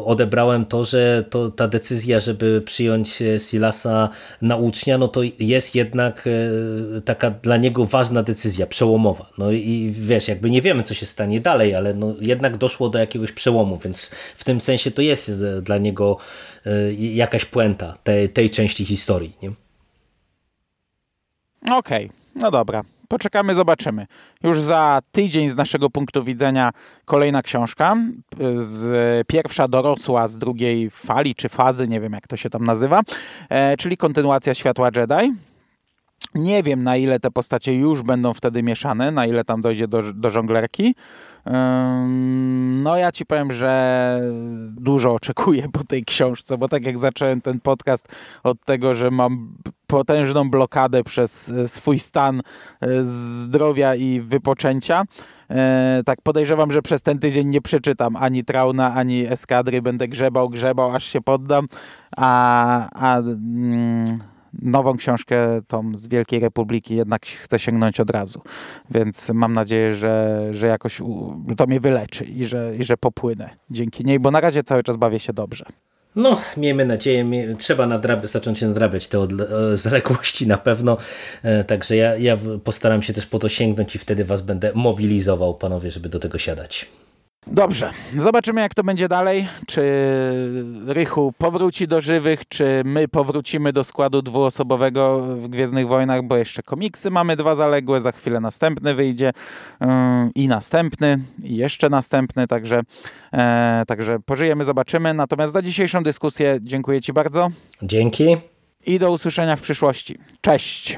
odebrałem to, że to, ta decyzja, żeby przyjąć Silasa na ucznia, no to jest jednak taka dla niego ważna decyzja, przełomowa. No i wiesz, jakby nie wiemy, co się stanie dalej, ale no jednak doszło do jakiegoś przełomu, więc w tym sensie to jest dla niego jakaś puenta tej, tej części historii. Okej, okay. no dobra. Poczekamy, zobaczymy. Już za tydzień z naszego punktu widzenia kolejna książka. Z pierwsza dorosła z drugiej fali czy fazy, nie wiem jak to się tam nazywa, e, czyli kontynuacja Światła Jedi. Nie wiem na ile te postacie już będą wtedy mieszane, na ile tam dojdzie do, do żonglerki. No ja ci powiem, że dużo oczekuję po tej książce, bo tak jak zacząłem ten podcast od tego, że mam potężną blokadę przez e, swój stan e, zdrowia i wypoczęcia, e, tak podejrzewam, że przez ten tydzień nie przeczytam ani Trauna, ani Eskadry, będę grzebał, grzebał, aż się poddam, a, a mm, nową książkę tą z Wielkiej Republiki jednak chcę sięgnąć od razu. Więc mam nadzieję, że, że jakoś to mnie wyleczy i że, i że popłynę dzięki niej, bo na razie cały czas bawię się dobrze. No, miejmy nadzieję, trzeba nadrabiać, zacząć się nadrabiać te zaległości na pewno, e, także ja, ja postaram się też po to sięgnąć i wtedy was będę mobilizował, panowie, żeby do tego siadać. Dobrze, zobaczymy jak to będzie dalej. Czy Rychu powróci do żywych, czy my powrócimy do składu dwuosobowego w Gwiezdnych Wojnach, bo jeszcze komiksy mamy dwa zaległe, za chwilę następny wyjdzie yy, i następny, i jeszcze następny, także, e, także pożyjemy, zobaczymy. Natomiast za dzisiejszą dyskusję dziękuję Ci bardzo Dzięki. i do usłyszenia w przyszłości. Cześć!